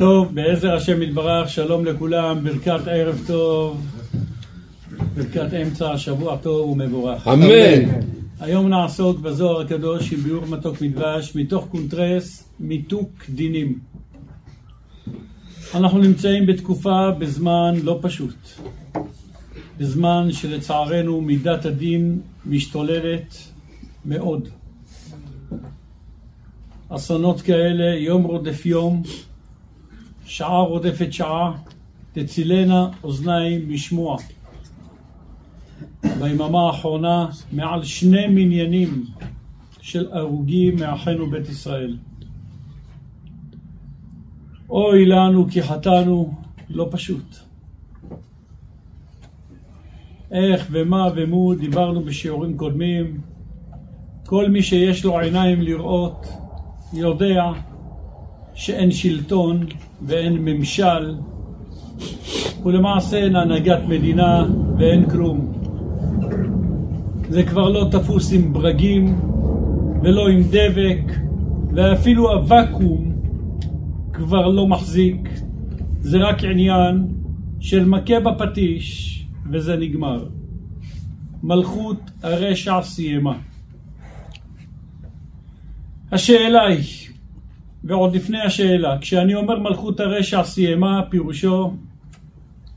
טוב, בעזר השם יתברך, שלום לכולם, ברכת ערב טוב, ברכת אמצע השבוע טוב ומבורך. אמן. היום נעסוק בזוהר הקדוש עם ביאור מתוק מדבש, מתוך קונטרס, מיתוק דינים. אנחנו נמצאים בתקופה, בזמן לא פשוט. בזמן שלצערנו מידת הדין משתוללת מאוד. אסונות כאלה, יום רודף יום, שעה רודפת שעה, תצילנה אוזניים משמוע. ביממה האחרונה מעל שני מניינים של הרוגים מאחינו בית ישראל. אוי לנו כי חטאנו, לא פשוט. איך ומה ומו דיברנו בשיעורים קודמים. כל מי שיש לו עיניים לראות יודע שאין שלטון ואין ממשל ולמעשה אין הנהגת מדינה ואין כלום. זה כבר לא תפוס עם ברגים ולא עם דבק ואפילו הוואקום כבר לא מחזיק. זה רק עניין של מכה בפטיש וזה נגמר. מלכות הרשע סיימה. השאלה היא, ועוד לפני השאלה, כשאני אומר מלכות הרשע סיימה, פירושו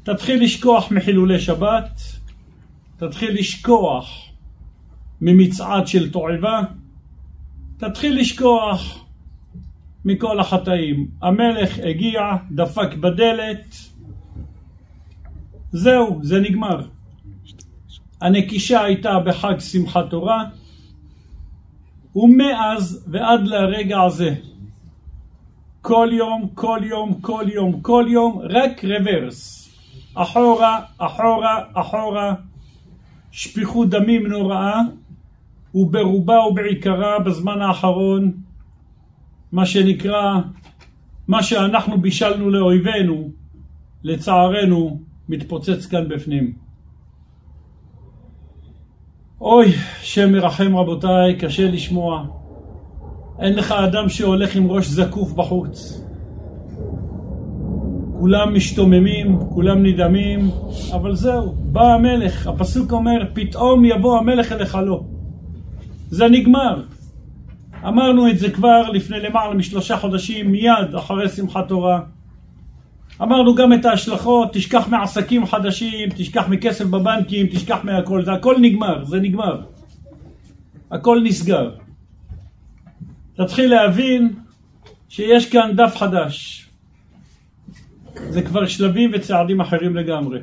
תתחיל לשכוח מחילולי שבת, תתחיל לשכוח ממצעד של תועבה, תתחיל לשכוח מכל החטאים. המלך הגיע, דפק בדלת, זהו, זה נגמר. הנקישה הייתה בחג שמחת תורה, ומאז ועד לרגע הזה, כל יום, כל יום, כל יום, כל יום, רק רוורס. אחורה, אחורה, אחורה, שפיכות דמים נוראה, וברובה ובעיקרה בזמן האחרון, מה שנקרא, מה שאנחנו בישלנו לאויבינו, לצערנו, מתפוצץ כאן בפנים. אוי, שם מרחם רבותיי, קשה לשמוע. אין לך אדם שהולך עם ראש זקוף בחוץ. כולם משתוממים, כולם נדהמים, אבל זהו, בא המלך. הפסוק אומר, פתאום יבוא המלך אל היכלו. זה נגמר. אמרנו את זה כבר לפני למעלה משלושה חודשים, מיד אחרי שמחת תורה. אמרנו גם את ההשלכות, תשכח מעסקים חדשים, תשכח מכסף בבנקים, תשכח מהכל, זה הכל נגמר, זה נגמר. הכל נסגר. תתחיל להבין שיש כאן דף חדש. זה כבר שלבים וצעדים אחרים לגמרי.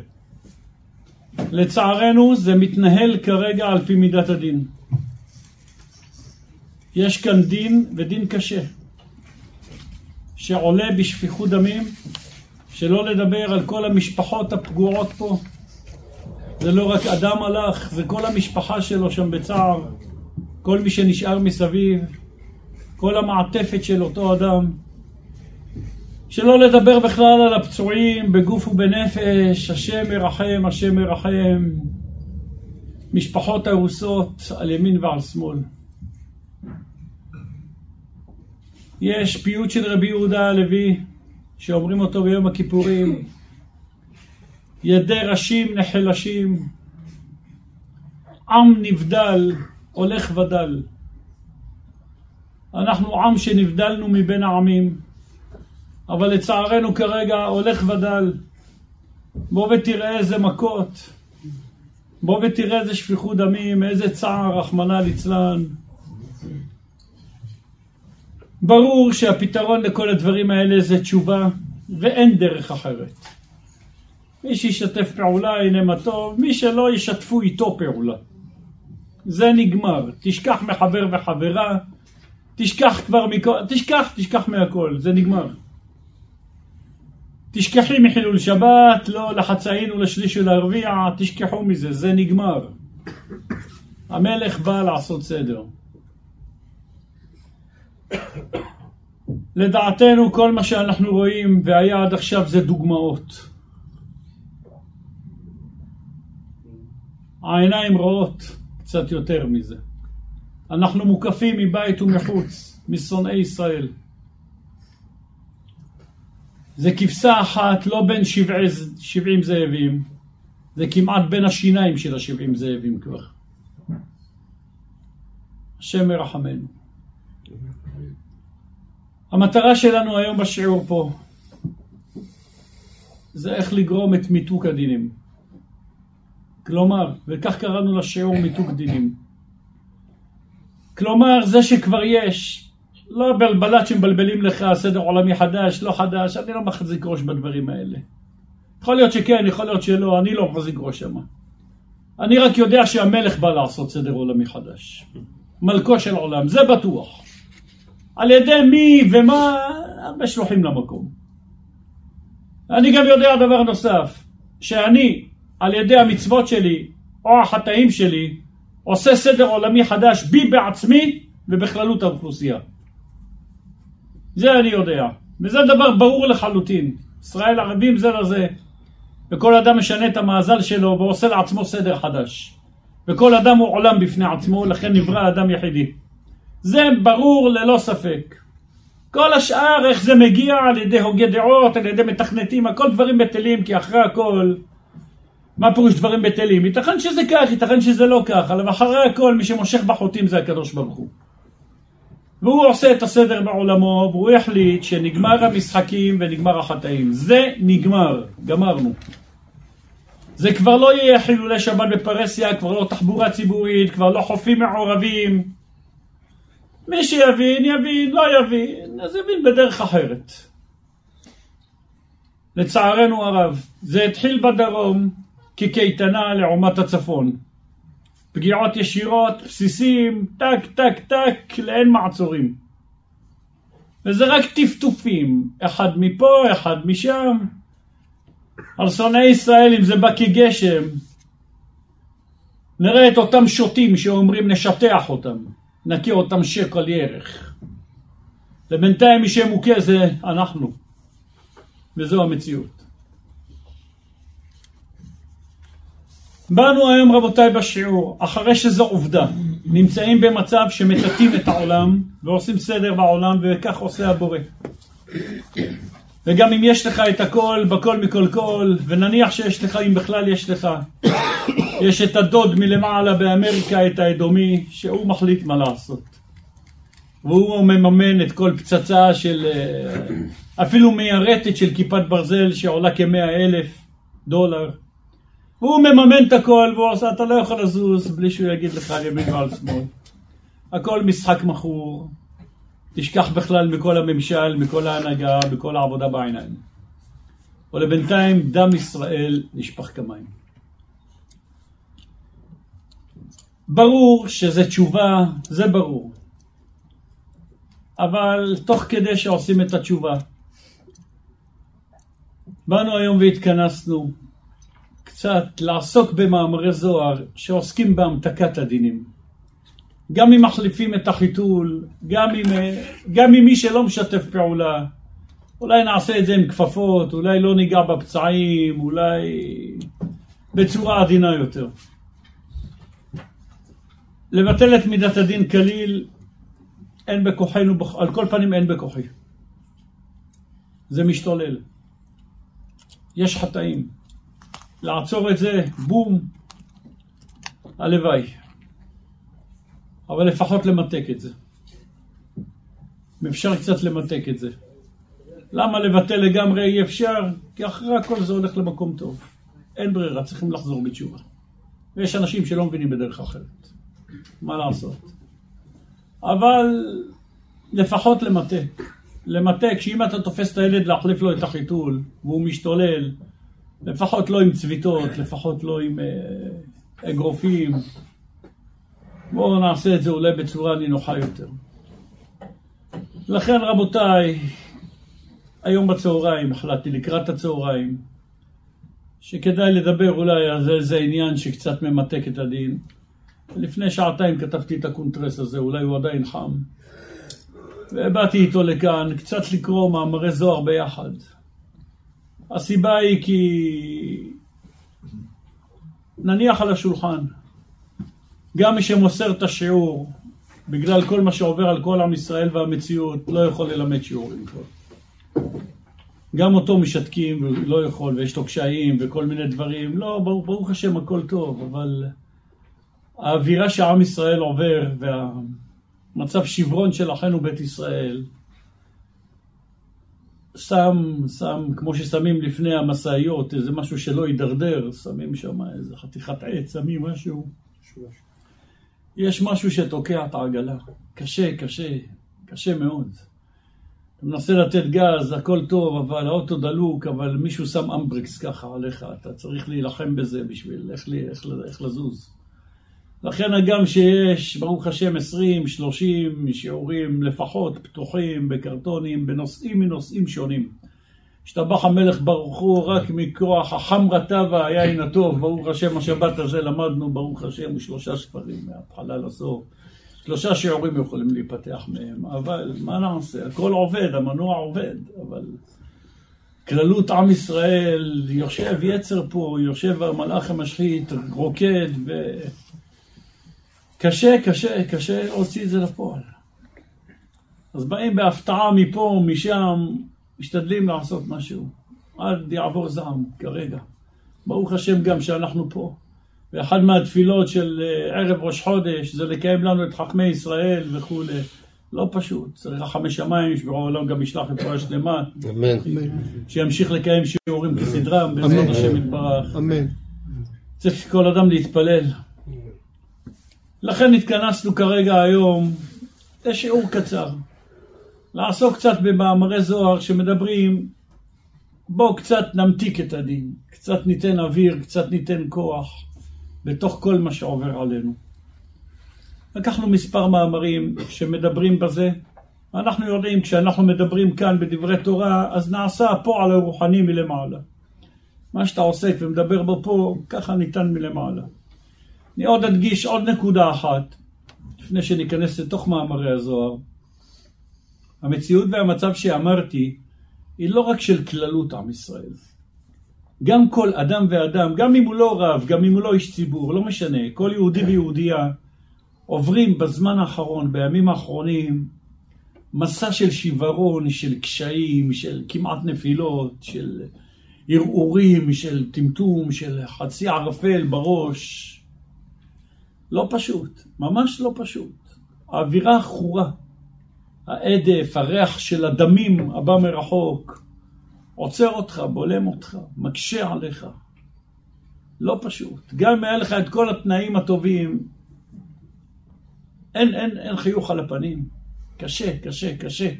לצערנו זה מתנהל כרגע על פי מידת הדין. יש כאן דין ודין קשה שעולה בשפיכות דמים שלא לדבר על כל המשפחות הפגועות פה. זה לא רק אדם הלך, זה כל המשפחה שלו שם בצער, כל מי שנשאר מסביב, כל המעטפת של אותו אדם. שלא לדבר בכלל על הפצועים בגוף ובנפש, השם מרחם, השם מרחם. משפחות הרוסות על ימין ועל שמאל. יש פיוט של רבי יהודה הלוי, שאומרים אותו ביום הכיפורים, ידי ראשים נחלשים, עם נבדל, הולך ודל. אנחנו עם שנבדלנו מבין העמים, אבל לצערנו כרגע הולך ודל. בוא ותראה איזה מכות, בוא ותראה איזה שפיכות דמים, איזה צער, רחמנא ליצלן. ברור שהפתרון לכל הדברים האלה זה תשובה, ואין דרך אחרת. מי שישתף פעולה הנה מה טוב, מי שלא ישתפו איתו פעולה. זה נגמר. תשכח מחבר וחברה, תשכח כבר מכל, תשכח, תשכח מהכל, זה נגמר. תשכחי מחילול שבת, לא לחצאין ולשליש ולרביע, תשכחו מזה, זה נגמר. המלך בא לעשות סדר. לדעתנו כל מה שאנחנו רואים והיה עד עכשיו זה דוגמאות. העיניים רואות קצת יותר מזה. אנחנו מוקפים מבית ומחוץ, משונאי ישראל. זה כבשה אחת, לא בין שבעי, שבעים זאבים, זה כמעט בין השיניים של השבעים זאבים כבר. השם מרחמנו. המטרה שלנו היום בשיעור פה זה איך לגרום את מיתוק הדינים. כלומר, וכך קראנו לשיעור מיתוק דינים. כלומר, זה שכבר יש, לא בלבלת שמבלבלים לך סדר עולמי חדש, לא חדש, אני לא מחזיק ראש בדברים האלה. יכול להיות שכן, יכול להיות שלא, אני לא מחזיק ראש שמה. אני רק יודע שהמלך בא לעשות סדר עולמי חדש. מלכו של עולם, זה בטוח. על ידי מי ומה, הרבה שלוחים למקום. אני גם יודע דבר נוסף, שאני, על ידי המצוות שלי, או החטאים שלי, עושה סדר עולמי חדש בי בעצמי ובכללות האוכלוסייה. זה אני יודע, וזה דבר ברור לחלוטין. ישראל ערבים זה לזה, וכל אדם משנה את המאזל שלו ועושה לעצמו סדר חדש. וכל אדם הוא עולם בפני עצמו, לכן נברא אדם יחידי. זה ברור ללא ספק. כל השאר, איך זה מגיע על ידי הוגי דעות, על ידי מתכנתים, הכל דברים בטלים, כי אחרי הכל, מה פירוש דברים בטלים? ייתכן שזה כך, ייתכן שזה לא כך, אבל אחרי הכל, מי שמושך בחוטים זה הקדוש ברוך הוא. והוא עושה את הסדר בעולמו, והוא החליט שנגמר המשחקים ונגמר החטאים. זה נגמר, גמרנו. זה כבר לא יהיה חילולי שבת בפרהסיה, כבר לא תחבורה ציבורית, כבר לא חופים מעורבים. מי שיבין, יבין, לא יבין, אז יבין בדרך אחרת. לצערנו הרב, זה התחיל בדרום כקייטנה לעומת הצפון. פגיעות ישירות, בסיסים, טק, טק, טק, לאין מעצורים. וזה רק טפטופים, אחד מפה, אחד משם. על שונאי ישראל, אם זה בא כגשם, נראה את אותם שוטים שאומרים נשטח אותם, נכיר אותם שקל ירך. ובינתיים מי שמוכה זה אנחנו, וזו המציאות. באנו היום רבותיי בשיעור, אחרי שזו עובדה, נמצאים במצב שמטאטאים את העולם ועושים סדר בעולם וכך עושה הבורא. וגם אם יש לך את הכל, בכל מכל כל, ונניח שיש לך, אם בכלל יש לך, יש את הדוד מלמעלה באמריקה, את האדומי, שהוא מחליט מה לעשות. והוא מממן את כל פצצה של, אה, אפילו מיירטת של כיפת ברזל שעולה כמאה אלף דולר. הוא מממן את הכל, והוא עושה, אתה לא יכול לזוז בלי שהוא יגיד לך על ימין ועל שמאל. הכל משחק מכור, תשכח בכלל מכל הממשל, מכל ההנהגה, מכל העבודה בעיניים. ולבינתיים דם ישראל נשפך כמים. ברור שזה תשובה, זה ברור. אבל תוך כדי שעושים את התשובה, באנו היום והתכנסנו קצת לעסוק במאמרי זוהר שעוסקים בהמתקת הדינים. גם אם מחליפים את החיתול, גם אם, גם עם מי שלא משתף פעולה. אולי נעשה את זה עם כפפות, אולי לא ניגע בפצעים, אולי בצורה עדינה יותר. לבטל את מידת הדין כליל, אין בכוחנו, על כל פנים אין בכוחי. זה משתולל. יש חטאים. לעצור את זה, בום, הלוואי. אבל לפחות למתק את זה. אם אפשר קצת למתק את זה. למה לבטל לגמרי אי אפשר? כי אחרי הכל זה הולך למקום טוב. אין ברירה, צריכים לחזור בתשובה. ויש אנשים שלא מבינים בדרך אחרת. מה לעשות? אבל לפחות למתק. למתק, שאם אתה תופס את הילד להחליף לו את החיתול, והוא משתולל, לפחות לא עם צביטות, לפחות לא עם אה, אגרופים, בואו נעשה את זה אולי בצורה נינוחה יותר. לכן רבותיי, היום בצהריים החלטתי, לקראת הצהריים, שכדאי לדבר אולי על איזה עניין שקצת ממתק את הדין. לפני שעתיים כתבתי את הקונטרס הזה, אולי הוא עדיין חם. ובאתי איתו לכאן, קצת לקרוא מאמרי זוהר ביחד. הסיבה היא כי נניח על השולחן, גם מי שמוסר את השיעור, בגלל כל מה שעובר על כל עם ישראל והמציאות, לא יכול ללמד שיעורים כבר. גם אותו משתקים, והוא לא יכול, ויש לו קשיים וכל מיני דברים. לא, ברוך, ברוך השם, הכל טוב, אבל האווירה שעם ישראל עובר, והמצב שברון של אחינו בית ישראל, שם, שם, כמו ששמים לפני המשאיות, איזה משהו שלא יידרדר, שמים שם איזה חתיכת עץ, שמים משהו. יש משהו שתוקע את העגלה. קשה, קשה, קשה מאוד. אתה מנסה לתת גז, הכל טוב, אבל האוטו דלוק, אבל מישהו שם אמברקס ככה עליך, אתה צריך להילחם בזה בשביל איך, איך, איך לזוז. לכן הגם שיש, ברוך השם, 20, 30 שיעורים לפחות פתוחים בקרטונים, בנושאים מנושאים שונים. השתבח המלך ברוך הוא רק מכוח החמרה טבע, היין הטוב, ברוך השם, השבת הזה למדנו, ברוך השם, שלושה ספרים מההתחלה לסוף. שלושה שיעורים יכולים להיפתח מהם, אבל מה נעשה? הכל עובד, המנוע עובד, אבל כללות עם ישראל, יושב יצר פה, יושב המלאך המשחית, רוקד, ו... קשה, קשה, קשה להוציא את זה לפועל. אז באים בהפתעה מפה, משם, משתדלים לעשות משהו. עד יעבור זעם, כרגע. ברוך השם גם שאנחנו פה. ואחד מהתפילות של אה, ערב ראש חודש זה לקיים לנו את חכמי ישראל וכולי. לא פשוט, צריך רחמי שמיים, שברו העולם גם ישלח רפואה שלמה. אמן. שימשיך לקיים שיעורים כסדרם, בעזרת השם יתברך. אמן. צריך כל אדם להתפלל. לכן התכנסנו כרגע היום לשיעור קצר. לעסוק קצת במאמרי זוהר שמדברים, בואו קצת נמתיק את הדין, קצת ניתן אוויר, קצת ניתן כוח בתוך כל מה שעובר עלינו. לקחנו מספר מאמרים שמדברים בזה. אנחנו יודעים, כשאנחנו מדברים כאן בדברי תורה, אז נעשה הפועל הרוחני מלמעלה. מה שאתה עוסק ומדבר בו פה, ככה ניתן מלמעלה. אני עוד אדגיש עוד נקודה אחת, לפני שניכנס לתוך מאמרי הזוהר. המציאות והמצב שאמרתי, היא לא רק של כללות עם ישראל. גם כל אדם ואדם, גם אם הוא לא רב, גם אם הוא לא איש ציבור, לא משנה, כל יהודי ויהודייה עוברים בזמן האחרון, בימים האחרונים, מסע של שיוורון, של קשיים, של כמעט נפילות, של ערעורים, של טמטום, של חצי ערפל בראש. לא פשוט, ממש לא פשוט. האווירה עכורה, העדף, הריח של הדמים הבא מרחוק, עוצר אותך, בולם אותך, מקשה עליך. לא פשוט. גם אם היה לך את כל התנאים הטובים, אין, אין, אין חיוך על הפנים. קשה, קשה, קשה.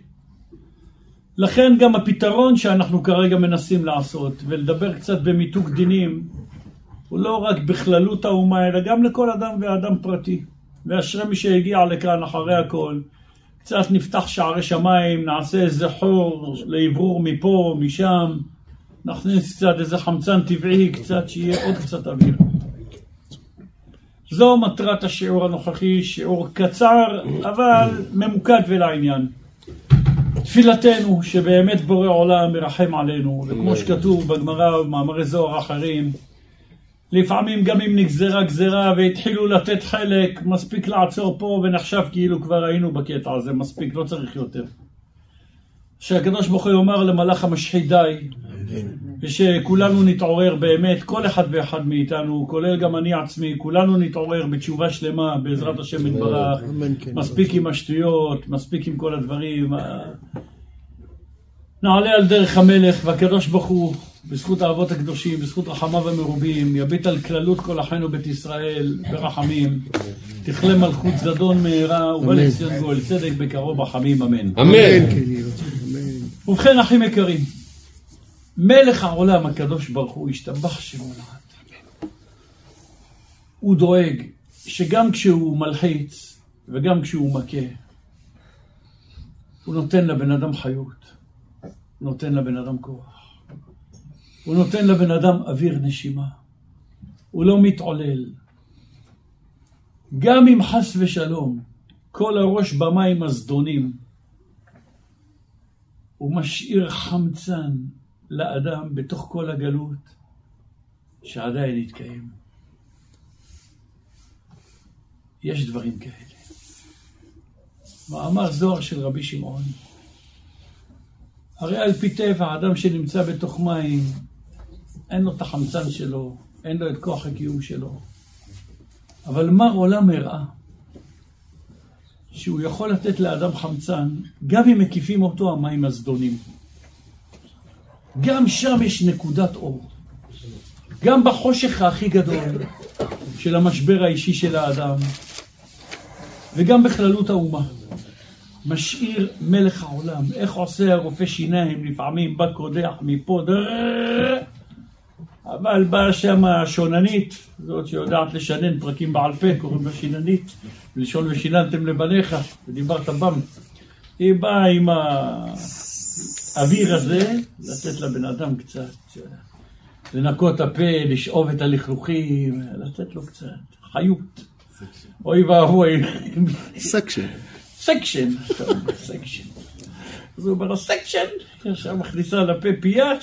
לכן גם הפתרון שאנחנו כרגע מנסים לעשות, ולדבר קצת במיתוג דינים, הוא לא רק בכללות האומה, אלא גם לכל אדם ואדם פרטי. ואשרי מי שהגיע לכאן אחרי הכל. קצת נפתח שערי שמיים, נעשה איזה חור לאוורור מפה, משם, נכניס קצת איזה חמצן טבעי, קצת שיהיה עוד קצת אוויר. זו מטרת השיעור הנוכחי, שיעור קצר, אבל ממוקד ולעניין. תפילתנו שבאמת בורא עולם מרחם עלינו, וכמו שכתוב בגמרא ובמאמרי זוהר אחרים, לפעמים גם אם נגזרה גזרה והתחילו לתת חלק, מספיק לעצור פה ונחשב כאילו כבר היינו בקטע הזה, מספיק, לא צריך יותר. שהקדוש ברוך הוא יאמר למלאך המשחית די, ושכולנו נתעורר באמת, כל אחד ואחד מאיתנו, כולל גם אני עצמי, כולנו נתעורר בתשובה שלמה בעזרת השם יתברך, כן. מספיק עם השטויות, מספיק עם כל הדברים. נעלה על דרך המלך, והקדוש ברוך הוא בזכות האבות הקדושים, בזכות רחמיו המרובים, יביט על כללות כל אחינו בית ישראל ברחמים, תכלה מלכות זדון מהרה, ובא לציון גואל צדק בקרוב רחמים, אמן. אמן. כן, ובכן, אחים יקרים, מלך העולם הקדוש ברוך הוא השתבח שמו לעד. הוא דואג שגם כשהוא מלחיץ וגם כשהוא מכה, הוא נותן לבן אדם חיות, נותן לבן אדם כוח. הוא נותן לבן אדם אוויר נשימה. הוא לא מתעולל. גם אם חס ושלום כל הראש במים הזדונים, הוא משאיר חמצן לאדם בתוך כל הגלות שעדיין יתקיים. יש דברים כאלה. מאמר זוהר של רבי שמעון. הרי על פי טבע, אדם שנמצא בתוך מים, אין לו את החמצן שלו, אין לו את כוח הקיום שלו. אבל מר עולם הראה שהוא יכול לתת לאדם חמצן, גם אם מקיפים אותו המים הזדונים. גם שם יש נקודת אור. גם בחושך הכי גדול של המשבר האישי של האדם, וגם בכללות האומה. משאיר מלך העולם. איך עושה הרופא שיניים לפעמים, בא קודח מפה, אבל באה שם השוננית, זאת שיודעת לשנן פרקים בעל פה, קוראים לה שיננית, לשון ושיננתם לבניך, ודיברת בם. היא באה עם האוויר הזה, לתת לבן אדם קצת, לנקות הפה, לשאוב את הלכלוכים, לתת לו קצת חיות. אוי ואבוי. suction. suction, suction. אז הוא אומר לו, suction, ישר מכניסה לפה פייה,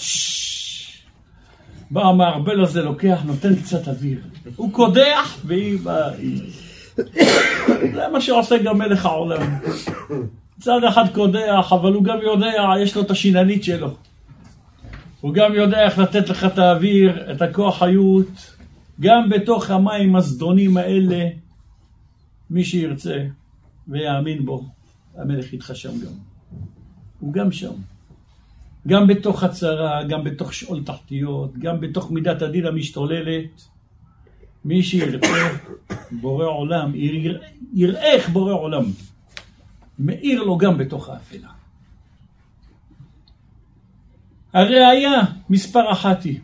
בא המערבל הזה, לוקח, נותן קצת אוויר. הוא קודח, והיא באה... זה מה שעושה גם מלך העולם. צד אחד קודח, אבל הוא גם יודע, יש לו את השיננית שלו. הוא גם יודע איך לתת לך את האוויר, את הכוח חיות, גם בתוך המים הזדונים האלה, מי שירצה ויאמין בו, המלך איתך שם גם. הוא גם שם. גם בתוך הצרה, גם בתוך שאול תחתיות, גם בתוך מידת הדין המשתוללת. מי שירצה בורא עולם, יראה איך בורא עולם. מאיר לו גם בתוך האפלה. הראיה מספר אחת היא,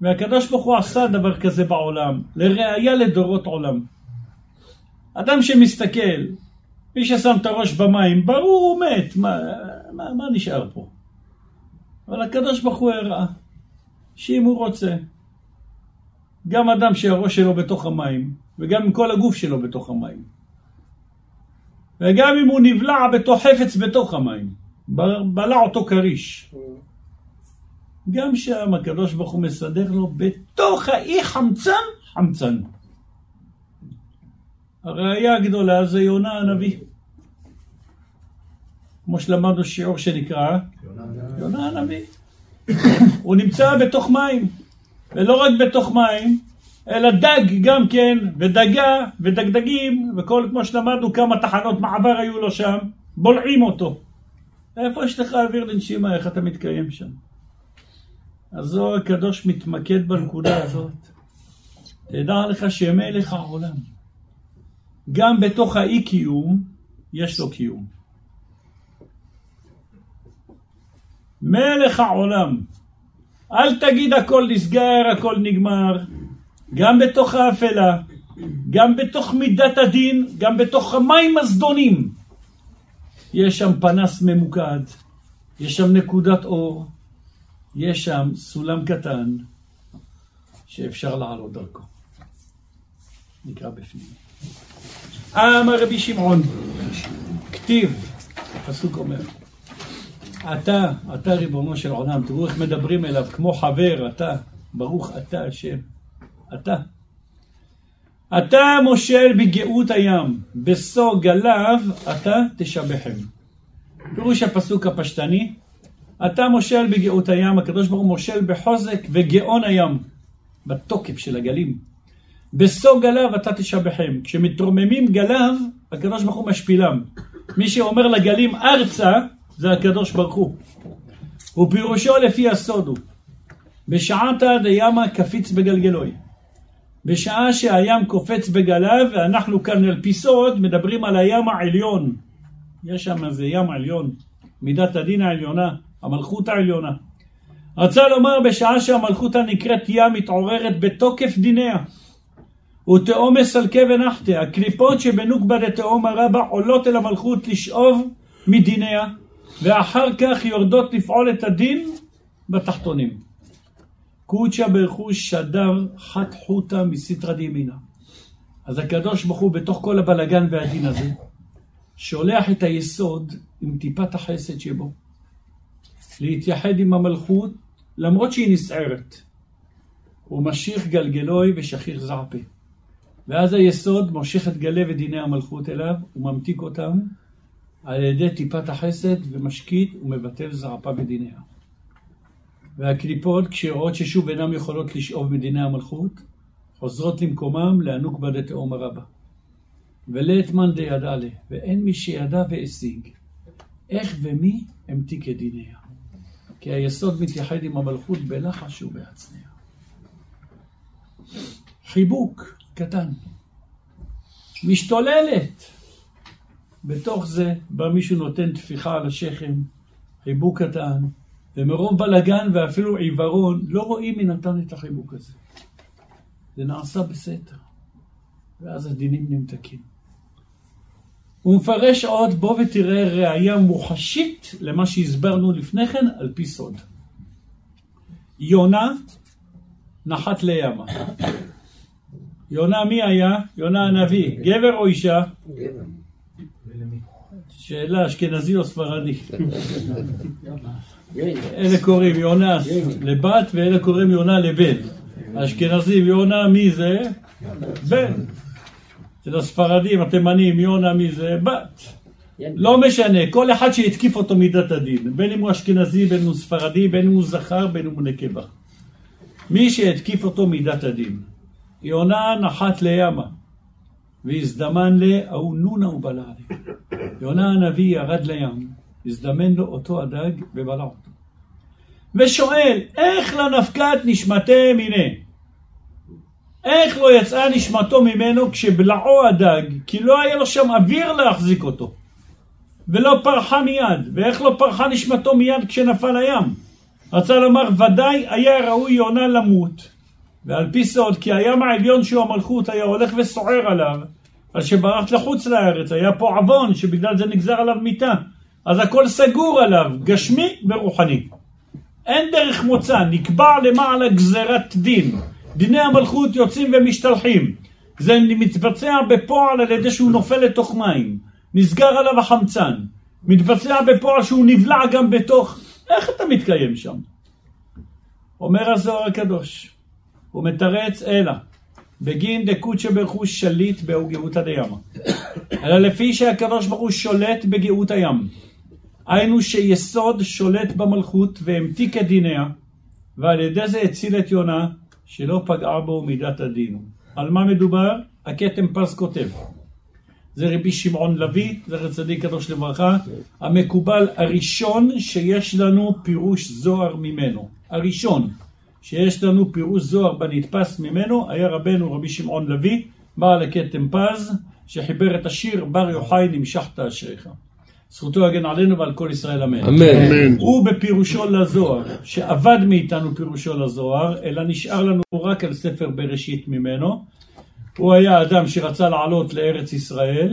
והקדוש ברוך הוא עשה דבר כזה בעולם, לראיה לדורות עולם. אדם שמסתכל, מי ששם את הראש במים, ברור הוא מת, מה, מה, מה נשאר פה? אבל הקדוש ברוך הוא הראה שאם הוא רוצה, גם אדם שהראש שלו בתוך המים, וגם עם כל הגוף שלו בתוך המים, וגם אם הוא נבלע בתוך חפץ בתוך המים, בלע אותו כריש, גם שם הקדוש ברוך הוא מסדר לו בתוך האי חמצן, חמצן. הראייה הגדולה זה יונה הנביא. כמו שלמדנו שיעור שנקרא יונה הנביא. הוא נמצא בתוך מים, ולא רק בתוך מים, אלא דג גם כן, ודגה, ודגדגים, וכל, כמו שלמדנו, כמה תחנות מעבר היו לו שם, בולעים אותו. איפה יש לך אוויר לנשימה, איך אתה מתקיים שם? הזוהר הקדוש מתמקד בנקודה הזאת. תדע לך שמלך העולם, גם בתוך האי קיום, יש לו קיום. מלך העולם. אל תגיד הכל נסגר, הכל נגמר. גם בתוך האפלה, גם בתוך מידת הדין, גם בתוך המים הזדונים. יש שם פנס ממוקד, יש שם נקודת אור, יש שם סולם קטן שאפשר לעלות דרכו. נקרא בפנים. אמר רבי שמעון, כתיב, הפסוק אומר, אתה, אתה ריבונו של עולם, תראו איך מדברים אליו, כמו חבר, אתה, ברוך אתה השם, אתה. אתה מושל בגאות הים, בשוא גליו אתה תשבחם. פירוש הפסוק הפשטני, אתה מושל בגאות הים, הקדוש ברוך הוא מושל בחוזק וגאון הים, בתוקף של הגלים. בשוא גליו אתה תשבחם. כשמתרוממים גליו, הקדוש ברוך הוא משפילם. מי שאומר לגלים ארצה, זה הקדוש ברוך הוא. ופירושו לפי הסוד הוא, בשעתה דימה קפיץ בגלגלוי. בשעה שהים קופץ בגליו, ואנחנו כאן על פי סוד מדברים על הים העליון. יש שם איזה ים עליון, מידת הדין העליונה, המלכות העליונה. רצה לומר בשעה שהמלכות הנקראת ים מתעוררת בתוקף דיניה. ותאום מסלקה ונחתה, הקליפות שבנוקבה דתאום הרבה עולות אל המלכות לשאוב מדיניה, ואחר כך יורדות לפעול את הדין בתחתונים. קודשא ברכוש שדר חת חוטה מסיטרא דימינה. אז הקדוש ברוך הוא בתוך כל הבלגן והדין הזה, שולח את היסוד עם טיפת החסד שבו, להתייחד עם המלכות למרות שהיא נסערת. הוא משיך גלגלוי ושכיח זעפה. ואז היסוד מושך את גלי ודיני המלכות אליו, הוא ממתיק אותם, על ידי טיפת החסד ומשקיט ומבטל זרעפה בדיניה. והקליפות, כשרואות ששוב אינן יכולות לשאוב מדיני המלכות, חוזרות למקומם לענוק דתהום הרבה. ולית מאן דידע לה, ואין מי שידע והשיג. איך ומי המתיק את דיניה. כי היסוד מתייחד עם המלכות בלחש ובהצנע. חיבוק קטן, משתוללת. בתוך זה בא מישהו נותן טפיחה על השכם, חיבוק קטן, ומרוב בלגן ואפילו עיוורון, לא רואים מי נתן את החיבוק הזה. זה נעשה בסתר, ואז הדינים נמתקים. הוא מפרש עוד, בוא ותראה ראייה מוחשית למה שהסברנו לפני כן על פי סוד. יונה נחת לימה. יונה מי היה? יונה הנביא, גבר או אישה? גבר. שאלה אשכנזי או ספרדי? אלה קוראים יונה לבת ואלה קוראים יונה לבן. אשכנזים יונה מי זה? בן. אצל הספרדים, התימנים, יונה מי זה? בת. לא משנה, כל אחד שהתקיף אותו מידת הדין, בין אם הוא אשכנזי, בין אם הוא ספרדי, בין אם הוא זכר, בין אם הוא נקבה. מי שהתקיף אותו מידת הדין. יונה נחת לימה, והזדמן להוא נונה ובלע יונה הנביא ירד לים, הזדמן לו אותו הדג ובלע אותו. ושואל, איך לנפקת נשמתם הנה? איך לא יצאה נשמתו ממנו כשבלעו הדג, כי לא היה לו שם אוויר להחזיק אותו, ולא פרחה מיד, ואיך לא פרחה נשמתו מיד כשנפל הים? רצה לומר, ודאי היה ראוי יונה למות, ועל פי סוד, כי הים העליון שהוא המלכות היה הולך וסוער עליו, אז שברחת לחוץ לארץ, היה פה עוון שבגלל זה נגזר עליו מיתה. אז הכל סגור עליו, גשמי ורוחני. אין דרך מוצא, נקבע למעלה גזירת דין. דיני המלכות יוצאים ומשתלחים. זה מתבצע בפועל על ידי שהוא נופל לתוך מים. נסגר עליו החמצן. מתבצע בפועל שהוא נבלע גם בתוך... איך אתה מתקיים שם? אומר הזוהר הקדוש, הוא מתרץ אלא בגין דקודשא ברוך הוא שליט באו גאותא דימה. אלא לפי שהקדוש ברוך הוא שולט בגאות הים. היינו שיסוד שולט במלכות והמתיק את דיניה, ועל ידי זה הציל את יונה, שלא פגעה בו מידת הדין. על מה מדובר? הכתם פס כותב. זה רבי שמעון לביא, זכר צדיק קדוש לברכה, המקובל הראשון שיש לנו פירוש זוהר ממנו. הראשון. שיש לנו פירוש זוהר בנתפס ממנו, היה רבנו רבי שמעון לביא, בעל הכתם פז, שחיבר את השיר בר יוחאי נמשכת אשריך. זכותו יגן עלינו ועל כל ישראל אמן. אמן. הוא בפירושו לזוהר, שאבד מאיתנו פירושו לזוהר, אלא נשאר לנו רק על ספר בראשית ממנו. הוא היה אדם שרצה לעלות לארץ ישראל.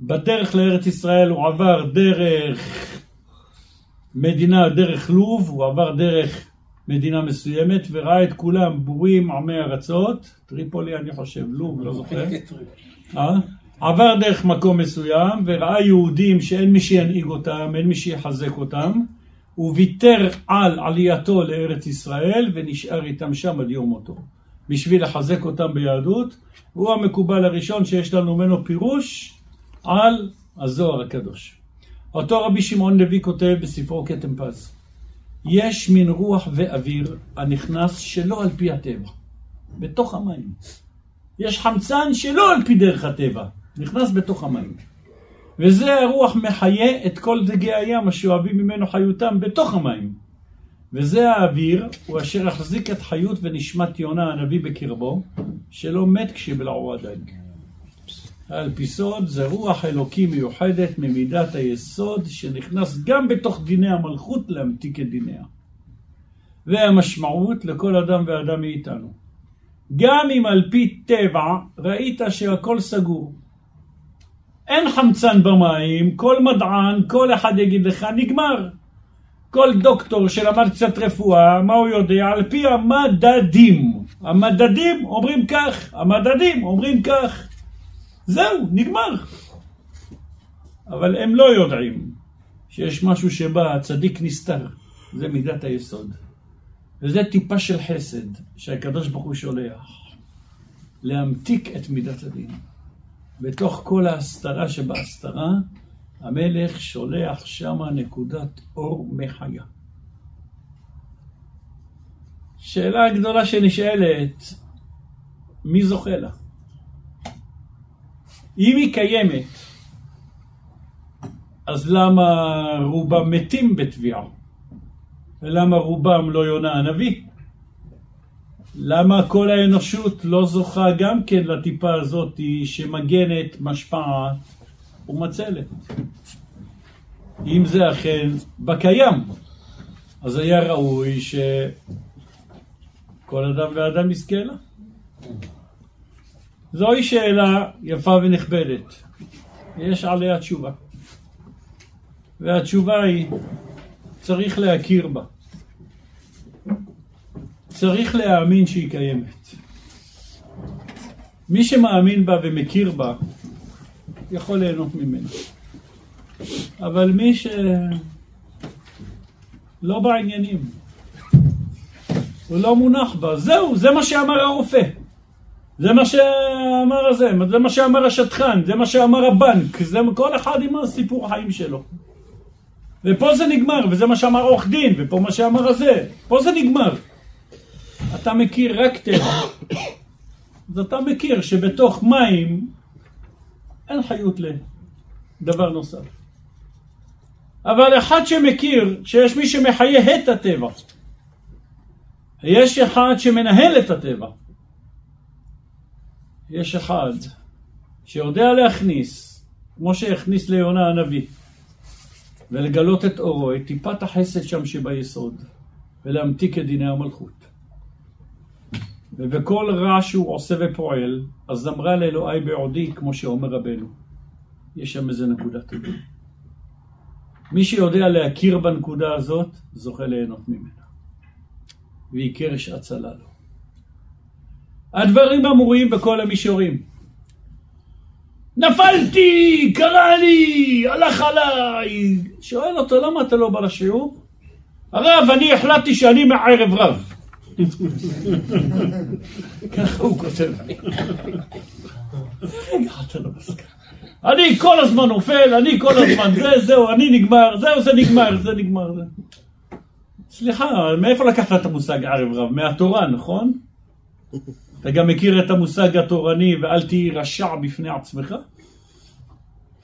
בדרך לארץ ישראל הוא עבר דרך מדינה, דרך לוב, הוא עבר דרך מדינה מסוימת וראה את כולם בורים עמי ארצות, טריפולי אני חושב, לוב, לא זוכר. אה? עבר דרך מקום מסוים וראה יהודים שאין מי שינהיג אותם, אין מי שיחזק אותם, הוא ויתר על עלייתו לארץ ישראל ונשאר איתם שם עד יום מותו. בשביל לחזק אותם ביהדות, הוא המקובל הראשון שיש לנו ממנו פירוש על הזוהר הקדוש. אותו רבי שמעון לוי כותב בספרו כתם פז. יש מין רוח ואוויר הנכנס שלא על פי הטבע, בתוך המים. יש חמצן שלא על פי דרך הטבע, נכנס בתוך המים. וזה הרוח מחיה את כל דגי הים השואבים ממנו חיותם בתוך המים. וזה האוויר, הוא אשר החזיק את חיות ונשמת יונה הנביא בקרבו, שלא מת כשבלעו הדג. על פי סוד זה רוח אלוקי מיוחדת ממידת היסוד שנכנס גם בתוך דיני המלכות להמתיק את דיניה. והמשמעות לכל אדם ואדם מאיתנו. גם אם על פי טבע ראית שהכל סגור. אין חמצן במים, כל מדען, כל אחד יגיד לך, נגמר. כל דוקטור שלמד קצת רפואה, מה הוא יודע? על פי המדדים. המדדים אומרים כך, המדדים אומרים כך. זהו, נגמר. אבל הם לא יודעים שיש משהו שבא, הצדיק נסתר. זה מידת היסוד. וזה טיפה של חסד שהקדוש ברוך הוא שולח. להמתיק את מידת הדין. בתוך כל ההסתרה שבהסתרה, המלך שולח שמה נקודת אור מחיה. שאלה גדולה שנשאלת, מי זוכה לה? אם היא קיימת, אז למה רובם מתים בתביעה? ולמה רובם לא יונה הנביא? למה כל האנושות לא זוכה גם כן לטיפה הזאת שמגנת, משפעת ומצלת? אם זה אכן בקיים, אז היה ראוי שכל אדם ואדם יזכה לה. זוהי שאלה יפה ונכבדת. יש עליה תשובה. והתשובה היא, צריך להכיר בה. צריך להאמין שהיא קיימת. מי שמאמין בה ומכיר בה, יכול ליהנות ממנה. אבל מי שלא בעניינים, הוא לא מונח בה, זהו, זה מה שאמר הרופא. זה מה שאמר הזה, זה מה שאמר השטחן, זה מה שאמר הבנק, זה כל אחד עם הסיפור החיים שלו. ופה זה נגמר, וזה מה שאמר עורך דין, ופה מה שאמר הזה, פה זה נגמר. אתה מכיר רק טבע, אז אתה מכיר שבתוך מים אין חיות לדבר נוסף. אבל אחד שמכיר שיש מי שמחיה את הטבע, יש אחד שמנהל את הטבע, יש אחד שיודע להכניס, כמו שהכניס ליונה הנביא, ולגלות את אורו, את טיפת החסד שם שביסוד, ולהמתיק את דיני המלכות. ובכל רע שהוא עושה ופועל, אז זמרה לאלוהי בעודי, כמו שאומר רבנו. יש שם איזה נקודה טובה. מי שיודע להכיר בנקודה הזאת, זוכה ליהנות ממנה. והיא קרש הצלה לו. הדברים אמורים בכל המישורים. נפלתי, קרה לי, הלך עליי. שואל אותו, למה אתה לא בא לשיעור? הרב, אני החלטתי שאני מערב רב. ככה הוא כותב לי. אני כל הזמן נופל, אני כל הזמן זה, זהו, אני נגמר, זהו, זה נגמר, זה נגמר. סליחה, מאיפה לקחת את המושג ערב רב? מהתורה, נכון? אתה גם מכיר את המושג התורני ואל תהי רשע בפני עצמך?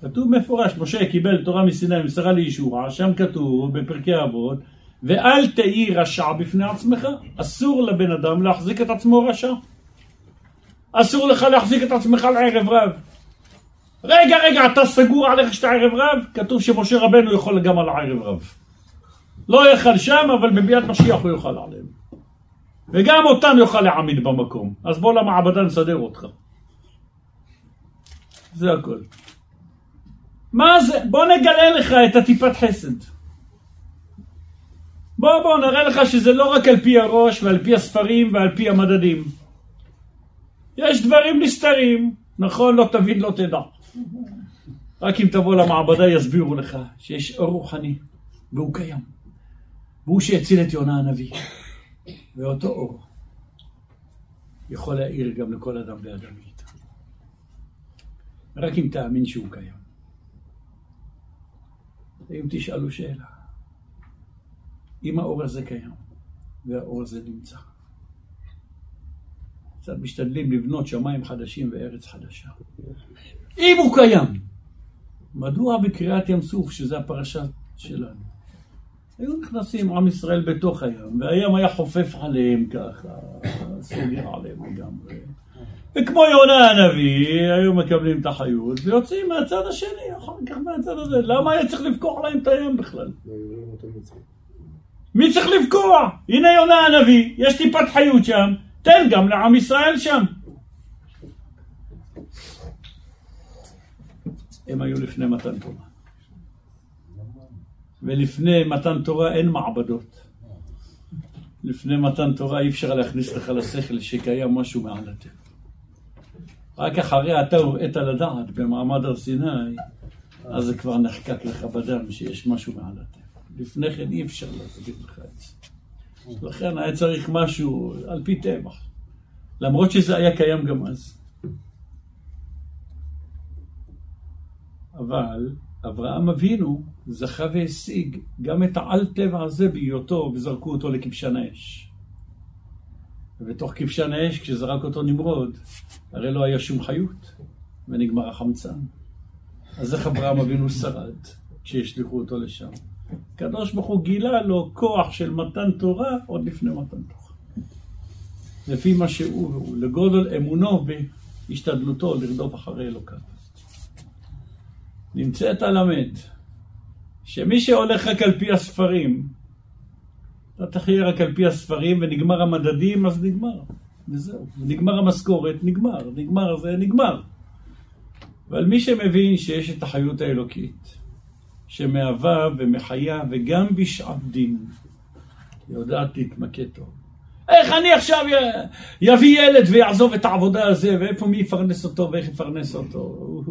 כתוב מפורש, משה קיבל תורה מסיני, מסרה לישוע, שם כתוב בפרקי אבות, ואל תהי רשע בפני עצמך, אסור לבן אדם להחזיק את עצמו רשע. אסור לך להחזיק את עצמך על ערב רב. רגע, רגע, אתה סגור עליך שאתה ערב רב? כתוב שמשה רבנו יכול גם על הערב רב. לא יאכל שם, אבל בביאת משיח הוא יאכל עליהם. וגם אותם יוכל להעמיד במקום. אז בוא למעבדה נסדר אותך. זה הכל. מה זה? בוא נגלה לך את הטיפת חסד. בוא בוא נראה לך שזה לא רק על פי הראש ועל פי הספרים ועל פי המדדים. יש דברים נסתרים, נכון? לא תבין, לא תדע. רק אם תבוא למעבדה יסבירו לך שיש אור רוחני, והוא קיים. והוא שהציל את יונה הנביא. ואותו אור יכול להאיר גם לכל אדם ואדם מאיתנו. רק אם תאמין שהוא קיים. אם תשאלו שאלה, אם האור הזה קיים והאור הזה נמצא, קצת משתדלים לבנות שמיים חדשים וארץ חדשה. אם הוא קיים, מדוע בקריאת ים סוף, שזה הפרשה שלנו, היו נכנסים עם ישראל בתוך הים, והים היה חופף עליהם ככה, סוגר עליהם לגמרי. וכמו יונה הנביא, היו מקבלים את החיות ויוצאים מהצד השני, אחר כך מהצד הזה. למה היה צריך לבקוע להם את הים בכלל? מי צריך לבקוע? הנה יונה הנביא, יש טיפת חיות שם, תן גם לעם ישראל שם. הם היו לפני מתן תורה. ולפני מתן תורה אין מעבדות. לפני מתן תורה אי אפשר להכניס לך לשכל שקיים משהו מעל הטבע. רק אחרי אתה הוראת לדעת במעמד הר סיני, אז זה כבר נחקק לך בדם שיש משהו מעל הטבע. לפני כן אי אפשר להסביר לך את זה. לכן היה צריך משהו על פי טבע. למרות שזה היה קיים גם אז. אבל אברהם אבינו זכה והשיג גם את העל טבע הזה בהיותו וזרקו אותו לכבשן האש. ובתוך כבשן האש, כשזרק אותו נמרוד, הרי לא היה שום חיות, ונגמר החמצן. אז איך אברהם אבינו שרד כשהשליכו אותו לשם? הקדוש ברוך הוא גילה לו כוח של מתן תורה עוד לפני מתן תורה. לפי מה שהוא לגודל אמונו והשתדלותו לרדוף אחרי אלוקיו. נמצאת הלמד שמי שהולך רק על פי הספרים, אתה תחיה רק על פי הספרים ונגמר המדדים, אז נגמר. וזהו. נגמר המשכורת, נגמר. נגמר זה נגמר. אבל מי שמבין שיש את החיות האלוקית, שמהווה ומחיה וגם בשעת דין, יודעת להתמקד טוב. איך אני עכשיו יביא ילד ויעזוב את העבודה הזה, ואיפה מי יפרנס אותו ואיך יפרנס אותו?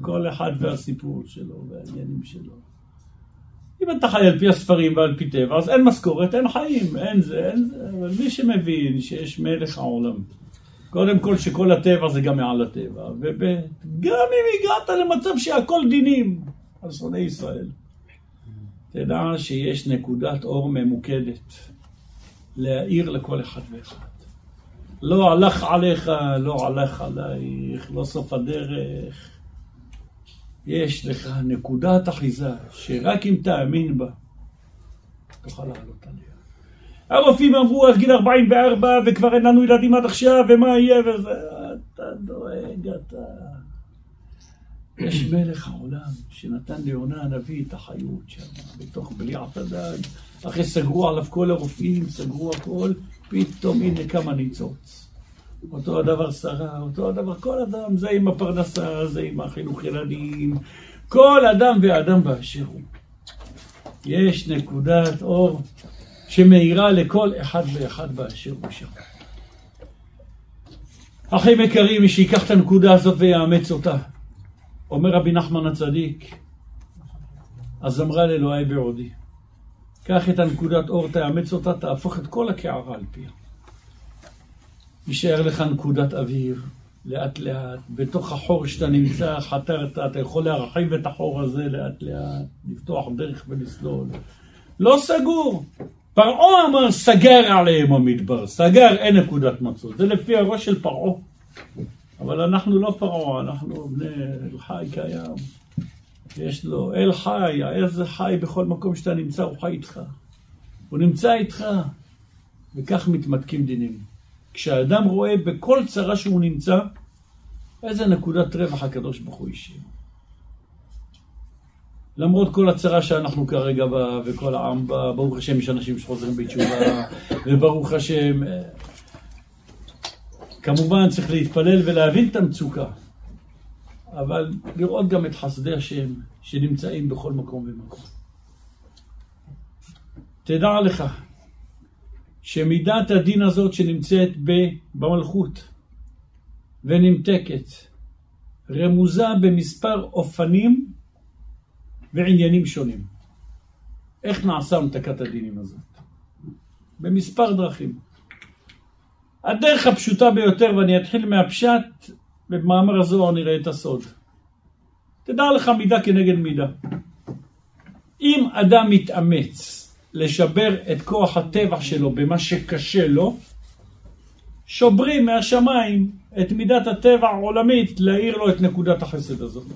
כל אחד והסיפור שלו והעניינים שלו. אם אתה חי על פי הספרים ועל פי טבע, אז אין משכורת, אין חיים, אין זה, אין זה, אבל מי שמבין שיש מלך העולם, קודם כל שכל הטבע זה גם מעל הטבע, וגם אם הגעת למצב שהכל דינים על שונאי ישראל, תדע שיש נקודת אור ממוקדת להאיר לכל אחד ואחד. לא הלך עליך, לא הלך עלייך, לא סוף הדרך. יש לך נקודת אחיזה שרק אם תאמין בה, תוכל לעלות עליה. הרופאים אמרו עד גיל 44 וכבר אין לנו ילדים עד עכשיו ומה יהיה וזה, אתה דואג, אתה... יש מלך העולם שנתן ליונה הנביא את החיות שם, בתוך בליעת הדג, אחרי סגרו עליו כל הרופאים, סגרו הכל, פתאום הנה כמה ניצוץ. אותו הדבר שרה, אותו הדבר כל אדם, זה עם הפרנסה, זה עם החינוך ילדים, כל אדם ואדם באשר הוא. יש נקודת אור שמאירה לכל אחד ואחד באשר הוא שם. אחים יקרים, מי שיקח את הנקודה הזאת ויאמץ אותה, אומר רבי נחמן הצדיק, אז אמרה לאלוהי בעודי, קח את הנקודת אור, תאמץ אותה, תהפוך את כל הקערה על פיה. יישאר לך נקודת אוויר, לאט לאט, בתוך החור שאתה נמצא, חתרת, אתה יכול להרחיב את החור הזה לאט לאט, לפתוח דרך ולסלול. לא סגור. פרעה אמר, סגר עליהם המדבר, סגר, אין נקודת מצות. זה לפי הראש של פרעה. אבל אנחנו לא פרעה, אנחנו בני אל חי קיים. יש לו אל חי, איזה חי בכל מקום שאתה נמצא, הוא חי איתך. הוא נמצא איתך, וכך מתמתקים דינים. כשאדם רואה בכל צרה שהוא נמצא, איזה נקודת רווח הקדוש ברוך הוא השאיר. למרות כל הצרה שאנחנו כרגע בה, וכל העם בה, ברוך השם יש אנשים שחוזרים בתשובה, וברוך השם, כמובן צריך להתפלל ולהבין את המצוקה, אבל לראות גם את חסדי השם שנמצאים בכל מקום ומקום. תדע לך שמידת הדין הזאת שנמצאת במלכות ונמתקת, רמוזה במספר אופנים ועניינים שונים. איך נעשה המתקת הדינים הזאת? במספר דרכים. הדרך הפשוטה ביותר, ואני אתחיל מהפשט, במאמר הזוהר נראה את הסוד. תדע לך מידה כנגד מידה. אם אדם מתאמץ לשבר את כוח הטבע שלו במה שקשה לו, שוברים מהשמיים את מידת הטבע העולמית להאיר לו את נקודת החסד הזאת.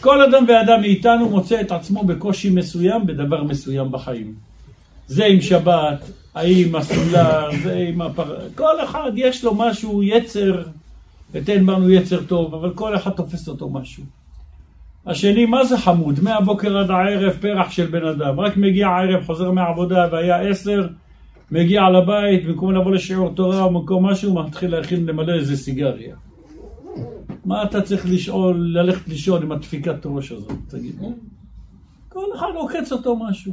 כל אדם ואדם מאיתנו מוצא את עצמו בקושי מסוים בדבר מסוים בחיים. זה עם שבת, ההיא הסולר, זה עם הפר... כל אחד יש לו משהו, יצר, ותן בנו יצר טוב, אבל כל אחד תופס אותו משהו. השני, מה זה חמוד? מהבוקר עד הערב פרח של בן אדם. רק מגיע הערב, חוזר מהעבודה והיה עשר, מגיע לבית, במקום לבוא לשיעור תורה או במקום משהו, מתחיל להכין למלא איזה סיגריה. מה אתה צריך לשאול, ללכת לישון עם הדפיקת ראש הזאת, תגיד. כל אחד עוקץ אותו משהו.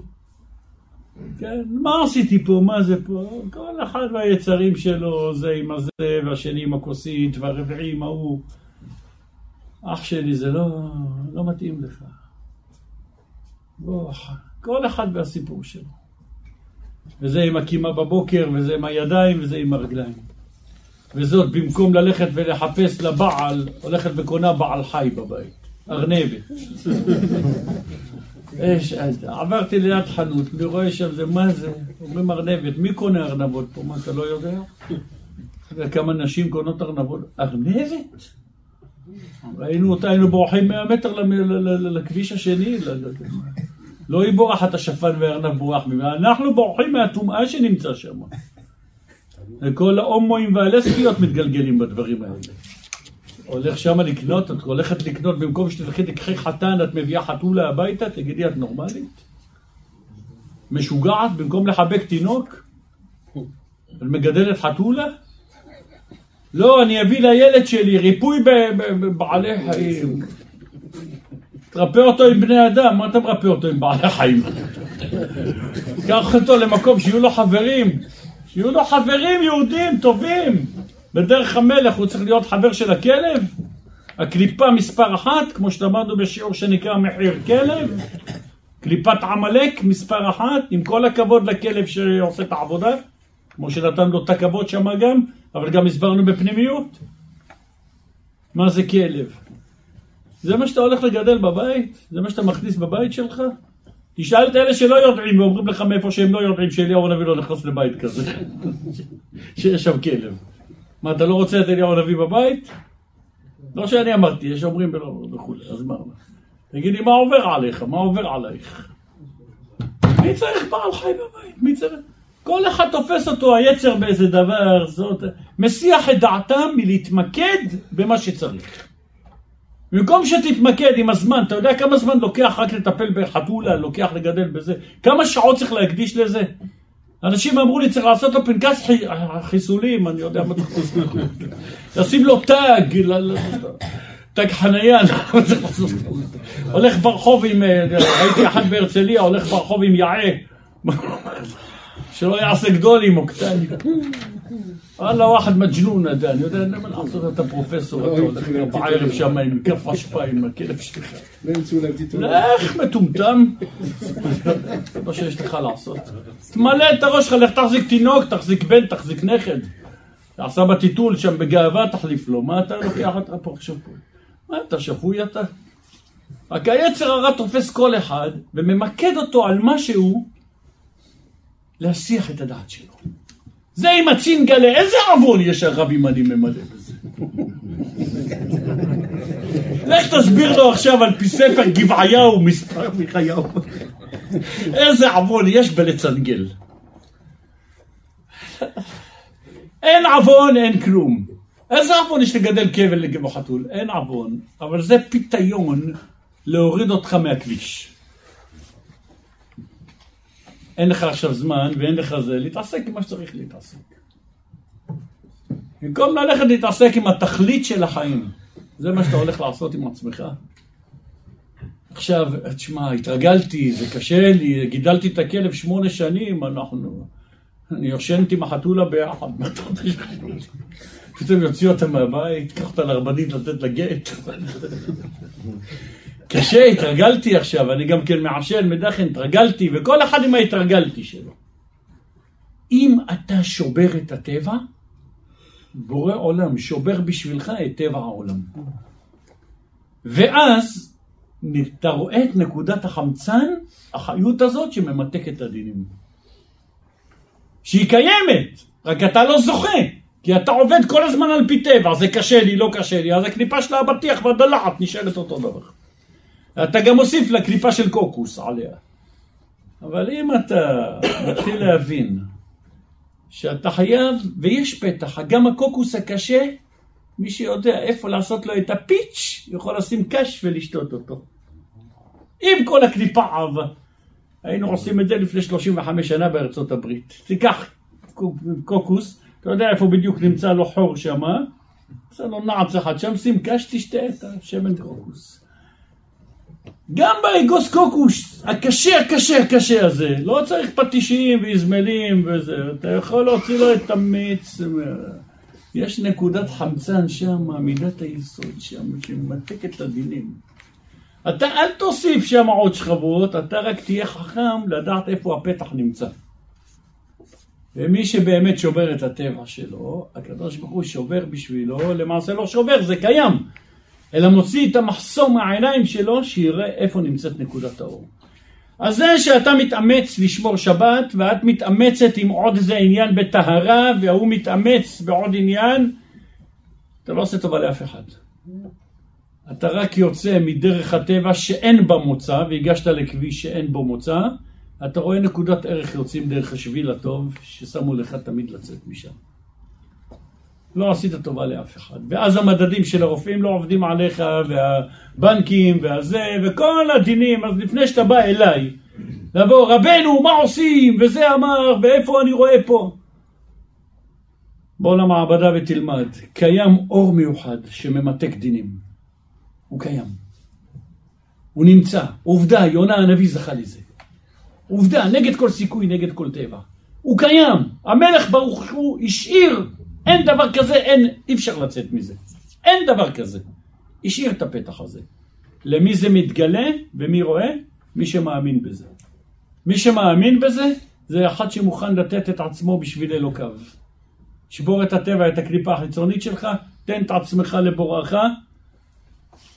כן, מה עשיתי פה, מה זה פה? כל אחד והיצרים שלו, זה עם הזה, והשני עם הכוסית, והרביעי עם ההוא. אח שלי, זה לא, לא מתאים לך. בוא, כל אחד והסיפור שלו. וזה עם הקימה בבוקר, וזה עם הידיים, וזה עם הרגליים. וזאת במקום ללכת ולחפש לבעל, הולכת וקונה בעל חי בבית. ארנבת. יש, עברתי ליד חנות, אני רואה שם זה, מה זה? אומרים ארנבת, מי קונה ארנבות פה? מה, אתה לא יודע? אתה יודע כמה נשים קונות ארנבות? ארנבת? היינו בורחים 100 מטר לכביש השני. לא היא בורחת השפן והארנב בורח ממנה, אנחנו בורחים מהטומאה שנמצא שם. וכל ההומואים והלסביות מתגלגלים בדברים האלה. הולך שמה לקנות, את הולכת לקנות, במקום שתלכי תקחי חתן, את מביאה חתולה הביתה, תגידי, את נורמלית? משוגעת? במקום לחבק תינוק? את מגדלת חתולה? לא, אני אביא לילד שלי ריפוי בבעלי חיים. תרפא אותו עם בני אדם, מה אתה מרפא אותו עם בעלי חיים? קח אותו למקום שיהיו לו חברים, שיהיו לו חברים יהודים טובים. בדרך המלך הוא צריך להיות חבר של הכלב? הקליפה מספר אחת, כמו שלמדנו בשיעור שנקרא מחיר כלב, קליפת עמלק מספר אחת, עם כל הכבוד לכלב שעושה את העבודה, כמו שנתן לו את הכבוד שם גם, אבל גם הסברנו בפנימיות. מה זה כלב? זה מה שאתה הולך לגדל בבית? זה מה שאתה מכניס בבית שלך? תשאל את אלה שלא יודעים ואומרים לך מאיפה שהם לא יודעים שאליהו הנביא לא נכנס לבית כזה, שיש שם כלב. מה, אתה לא רוצה את אליהו הנביא בבית? לא שאני אמרתי, יש אומרים וכולי, אז מה? תגידי, מה עובר עליך? מה עובר עלייך? מי צריך בעל חי בבית? מי צריך? כל אחד תופס אותו היצר באיזה דבר, זאת... מסיח את דעתם מלהתמקד במה שצריך. במקום שתתמקד עם הזמן, אתה יודע כמה זמן לוקח רק לטפל בחתולה, לוקח לגדל בזה? כמה שעות צריך להקדיש לזה? אנשים אמרו לי, צריך לעשות לו פנקס חיסולים, אני יודע מה צריך לעשות. לשים לו תג, תג חניה, הולך ברחוב עם, אה, ראיתי אחד בהרצליה, הולך ברחוב עם יעה. שלא יעשה גדולים או קטנים. וואלה, וואחד מג'נון, אני יודע, אין מה לעשות, אתה פרופסור, אתה הולך בערב שם עם כף אשפה עם הכלב שלך. לך מטומטם. זה מה שיש לך לעשות. תמלא את הראש שלך, לך תחזיק תינוק, תחזיק בן, תחזיק נכד. תעשה בטיטול שם בגאווה, תחליף לו. מה אתה לוקח אותך פה עכשיו פה? מה אתה שפוי אתה? רק היצר הרע תופס כל אחד וממקד אותו על משהו להסיח את הדעת שלו. זה עם הצינגלה, איזה עוון יש הרב ימני ממלא בזה? לך תסביר לו עכשיו על פי ספר גבעיהו, מספר מחייהו. איזה עוון יש בלצנגל. אין עוון, אין כלום. איזה עוון יש לגדל כבל לגבע חתול? אין עוון, אבל זה פיתיון להוריד אותך מהכביש. אין לך עכשיו זמן ואין לך זה, להתעסק עם מה שצריך להתעסק. במקום ללכת להתעסק עם התכלית של החיים, זה מה שאתה הולך לעשות עם עצמך. עכשיו, תשמע, התרגלתי, זה קשה לי, גידלתי את הכלב שמונה שנים, אנחנו... אני יושנת עם החתולה ביחד, מה אתה רוצה פתאום יוציא אותה מהבית, קח אותה לרבנית לתת לה גט. קשה, התרגלתי עכשיו, אני גם כן מעשן, מדחן, התרגלתי, וכל אחד עם ההתרגלתי שלו. אם אתה שובר את הטבע, בורא עולם שובר בשבילך את טבע העולם. ואז אתה רואה את נקודת החמצן, החיות הזאת שממתקת את הדינים. שהיא קיימת, רק אתה לא זוכה, כי אתה עובד כל הזמן על פי טבע, זה קשה לי, לא קשה לי, אז הקליפה של האבטיח והדלעת נשארת אותו דבר. אתה גם מוסיף לה קליפה של קוקוס עליה. אבל אם אתה מתחיל להבין שאתה חייב, ויש פתח, גם הקוקוס הקשה, מי שיודע איפה לעשות לו את הפיץ', יכול לשים קש ולשתות אותו. עם כל הקליפה עבה. היינו עושים את זה לפני 35 שנה בארצות הברית. תיקח קוקוס, אתה יודע איפה בדיוק נמצא לו חור שמה, עושה לו נעץ אחד שם, שים קש, תשתה את השמן קוקוס. גם באגוס קוקוס, הקשה, הקשה, הקשה הזה, לא צריך פטישים ואזמלים וזה, אתה יכול להוציא לו את המיץ, יש נקודת חמצן שם, מידת היסוד שם, שממתקת את הדינים. אתה אל תוסיף שם עוד שכבות, אתה רק תהיה חכם לדעת איפה הפתח נמצא. ומי שבאמת שובר את הטבע שלו, הקדוש ברוך הוא שובר בשבילו, למעשה לא שובר, זה קיים. אלא מוציא את המחסום מהעיניים שלו, שיראה איפה נמצאת נקודת האור. אז זה שאתה מתאמץ לשמור שבת, ואת מתאמצת עם עוד איזה עניין בטהרה, והוא מתאמץ בעוד עניין, אתה לא עושה טובה לאף אחד. אתה רק יוצא מדרך הטבע שאין בה מוצא, והגשת לכביש שאין בו מוצא, אתה רואה נקודת ערך יוצאים דרך השביל הטוב, ששמו לך תמיד לצאת משם. לא עשית טובה לאף אחד. ואז המדדים של הרופאים לא עובדים עליך, והבנקים, והזה, וכל הדינים, אז לפני שאתה בא אליי, לבוא, רבנו, מה עושים? וזה אמר, ואיפה אני רואה פה? בוא למעבדה ותלמד. קיים אור מיוחד שממתק דינים. הוא קיים. הוא נמצא. עובדה, יונה הנביא זכה לזה. עובדה, נגד כל סיכוי, נגד כל טבע. הוא קיים. המלך ברוך הוא השאיר אין דבר כזה, אין, אי אפשר לצאת מזה. אין דבר כזה. השאיר את הפתח הזה. למי זה מתגלה ומי רואה? מי שמאמין בזה. מי שמאמין בזה, זה אחד שמוכן לתת את עצמו בשביל אלוקיו. שבור את הטבע, את הקליפה החיצונית שלך, תן את עצמך לבורך,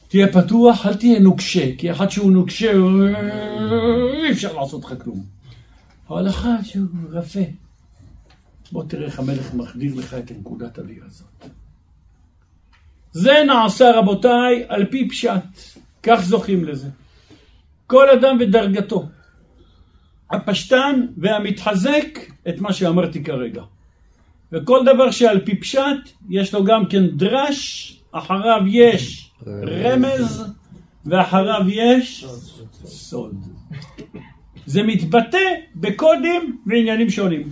תהיה פתוח, אל תהיה נוקשה, כי אחד שהוא נוקשה, אי אפשר לעשות לך כלום. אבל אחד שהוא רפה, בוא תראה איך המלך מחדיר לך את נקודת אוויר הזאת. זה נעשה רבותיי על פי פשט, כך זוכים לזה. כל אדם ודרגתו. הפשטן והמתחזק את מה שאמרתי כרגע. וכל דבר שעל פי פשט יש לו גם כן דרש, אחריו יש רמז ואחריו יש סוד. זה מתבטא בקודים ועניינים שונים.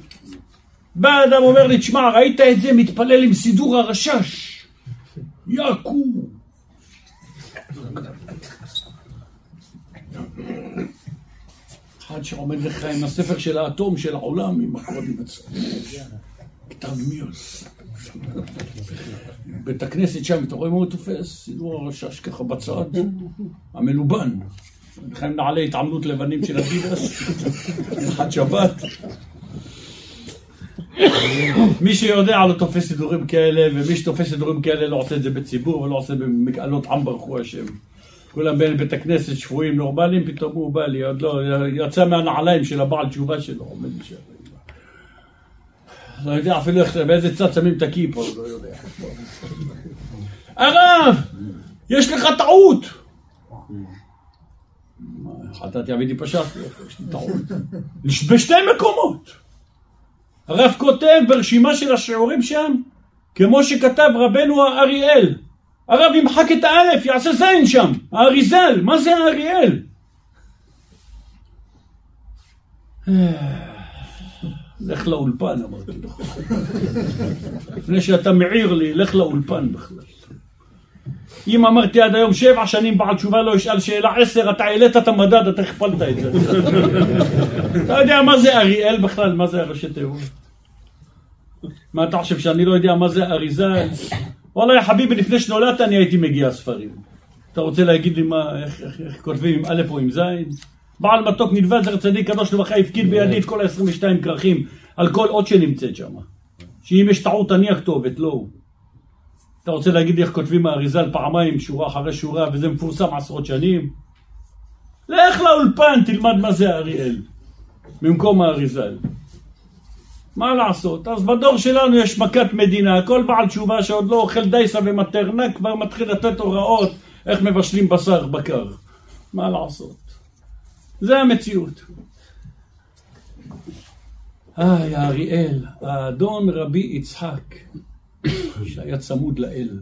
בא אדם אומר לי, תשמע, ראית את זה מתפלל עם סידור הרשש? יעקו. אחד שעומד לך עם הספר של האטום של העולם, עם הקודים אצלו. כתב מיוס. בית הכנסת שם, אתה רואה מה הוא תופס? סידור הרשש ככה בצד, המלובן. לכם נעלי התעמלות לבנים של אדידס, אחד שבת. מי שיודע לא תופס סידורים כאלה, ומי שתופס סידורים כאלה לא עושה את זה בציבור ולא עושה במקהלות עם ברכו השם. כולם בין בית הכנסת שפויים נורמליים, פתאום הוא בא לי, עוד לא, יצא מהנעליים של הבעל תשובה שלו, עומד שם. לא יודע אפילו איך, באיזה צד שמים את הכיפה, הוא לא יודע. הרב, יש לך טעות! חטאתי אבידי פשטתי, יש לי טעות. בשתי מקומות. הרב כותב ברשימה של השיעורים שם, כמו שכתב רבנו האריאל. הרב ימחק את האלף, יעשה זין שם, האריזל, מה זה האריאל? לך לאולפן, אמרתי לו. לפני שאתה מעיר לי, לך לאולפן בכלל. אם אמרתי עד היום שבע שנים בעל תשובה לא ישאל שאלה עשר, אתה העלית את המדד, אתה הכפלת את זה. אתה יודע מה זה אריאל בכלל? מה זה הראשי תיאור? מה אתה חושב שאני לא יודע מה זה אריזה? וואלה יא חביבי, לפני שנולדת אני הייתי מגיע ספרים. אתה רוצה להגיד לי מה, איך, איך, איך כותבים עם א' או עם ז'? בעל מתוק נדבד זר צדיק קדוש לברכה הפקיד בידי את כל ה-22 כרכים על כל אות שנמצאת שם. שאם יש טעות אני הכתובת, לא הוא. אתה רוצה להגיד איך כותבים האריזה על פעמיים, שורה אחרי שורה, וזה מפורסם עשרות שנים? לך לאולפן, תלמד מה זה אריאל, במקום האריזל. מה לעשות? אז בדור שלנו יש מכת מדינה, כל בעל תשובה שעוד לא אוכל דייסה ומטרנה כבר מתחיל לתת הוראות איך מבשלים בשר בקר. מה לעשות? זה המציאות. איי, האריאל, האדון רבי יצחק, שהיה צמוד לאל,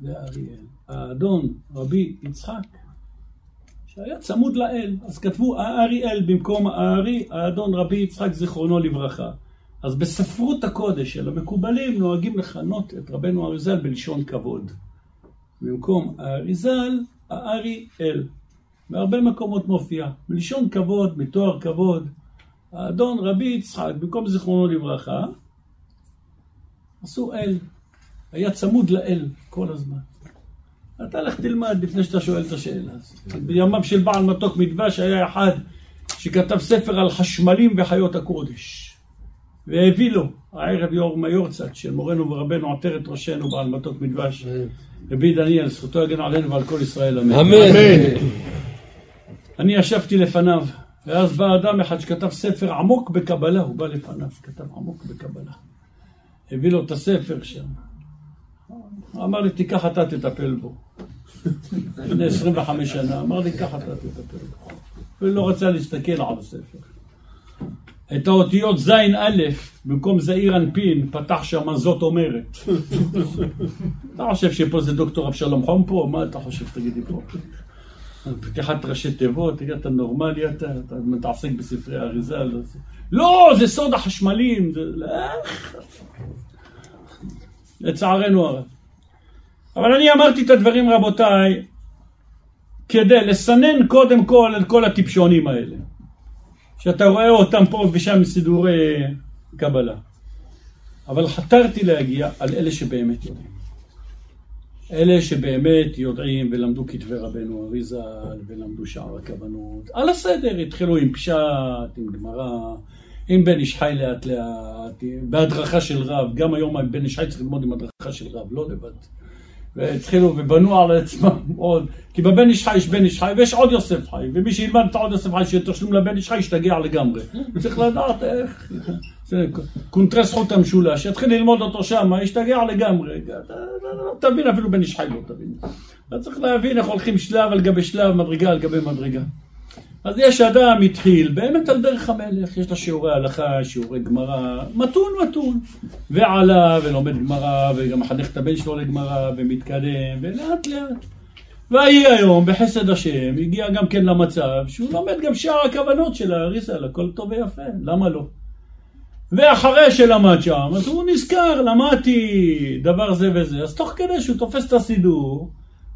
זה האריאל. האדון רבי יצחק, שהיה צמוד לאל, אז כתבו האריאל במקום הארי, האדון רבי יצחק זיכרונו לברכה. אז בספרות הקודש של המקובלים נוהגים לכנות את רבנו אריזל בלשון כבוד. במקום האריזל, הארי אל. בהרבה מקומות מופיע. בלשון כבוד, מתואר כבוד. האדון רבי יצחק, במקום זיכרונו לברכה, עשו אל. היה צמוד לאל כל הזמן. אתה לך תלמד לפני שאתה שואל את השאלה הזאת. בימיו של בעל מתוק מדבש היה אחד שכתב ספר על חשמלים וחיות הקודש. והביא לו הערב יום היורצת של מורנו ורבנו עטרת ראשנו בעל מתוק מדבש. רבי דניאל, זכותו יגן עלינו ועל כל ישראל, אמן. אמן. אני ישבתי לפניו, ואז בא אדם אחד שכתב ספר עמוק בקבלה, הוא בא לפניו, כתב עמוק בקבלה. הביא לו את הספר שם. אמר לי, תיקח אתה תטפל בו. לפני 25 שנה, אמר לי, קח אתה תטפל בו. ולא רצה להסתכל על הספר. את האותיות ז'-א', במקום זעיר אנפין, פתח שם זאת אומרת. אתה חושב שפה זה דוקטור אבשלום חום פה? מה אתה חושב, תגידי פה? פתיחת ראשי תיבות, תגיד, אתה נורמלי אתה? מתעסק בספרי אריזה? לא, לא, זה סוד החשמלים. זה... לצערנו הרב. אבל אני אמרתי את הדברים, רבותיי, כדי לסנן קודם כל את כל הטיפשונים האלה. שאתה רואה אותם פה ושם סידורי קבלה. אבל חתרתי להגיע על אלה שבאמת יודעים. אלה שבאמת יודעים ולמדו כתבי רבנו אריזה ולמדו שער הכוונות. על הסדר, התחילו עם פשט, עם גמרא, עם בן איש חי לאט לאט, בהדרכה של רב. גם היום בן איש חי צריך ללמוד עם הדרכה של רב, לא לבד. והתחילו ובנו על עצמם עוד, כי בבן איש חי יש בן איש חי ויש עוד יוסף חי, ומי שילמד את העוד יוסף חי שיהיה תשלום לבן איש חי ישתגע לגמרי. צריך לדעת איך, קונטרס חוט המשולש, יתחיל ללמוד אותו שם, ישתגע לגמרי. תבין אפילו בן איש חי לא תבין. אתה צריך להבין איך הולכים שלב על גבי שלב, מדרגה על גבי מדרגה. אז יש אדם התחיל באמת על דרך המלך, יש לו שיעורי הלכה, שיעורי גמרא, מתון מתון, ועלה ולומד גמרא, וגם מחנך את הבן שלו לגמרא, ומתקדם, ולאט לאט. ויהי היום, בחסד השם, הגיע גם כן למצב שהוא לומד גם שאר הכוונות של האריסל, הכל טוב ויפה, למה לא? ואחרי שלמד שם, אז הוא נזכר, למדתי דבר זה וזה, אז תוך כדי שהוא תופס את הסידור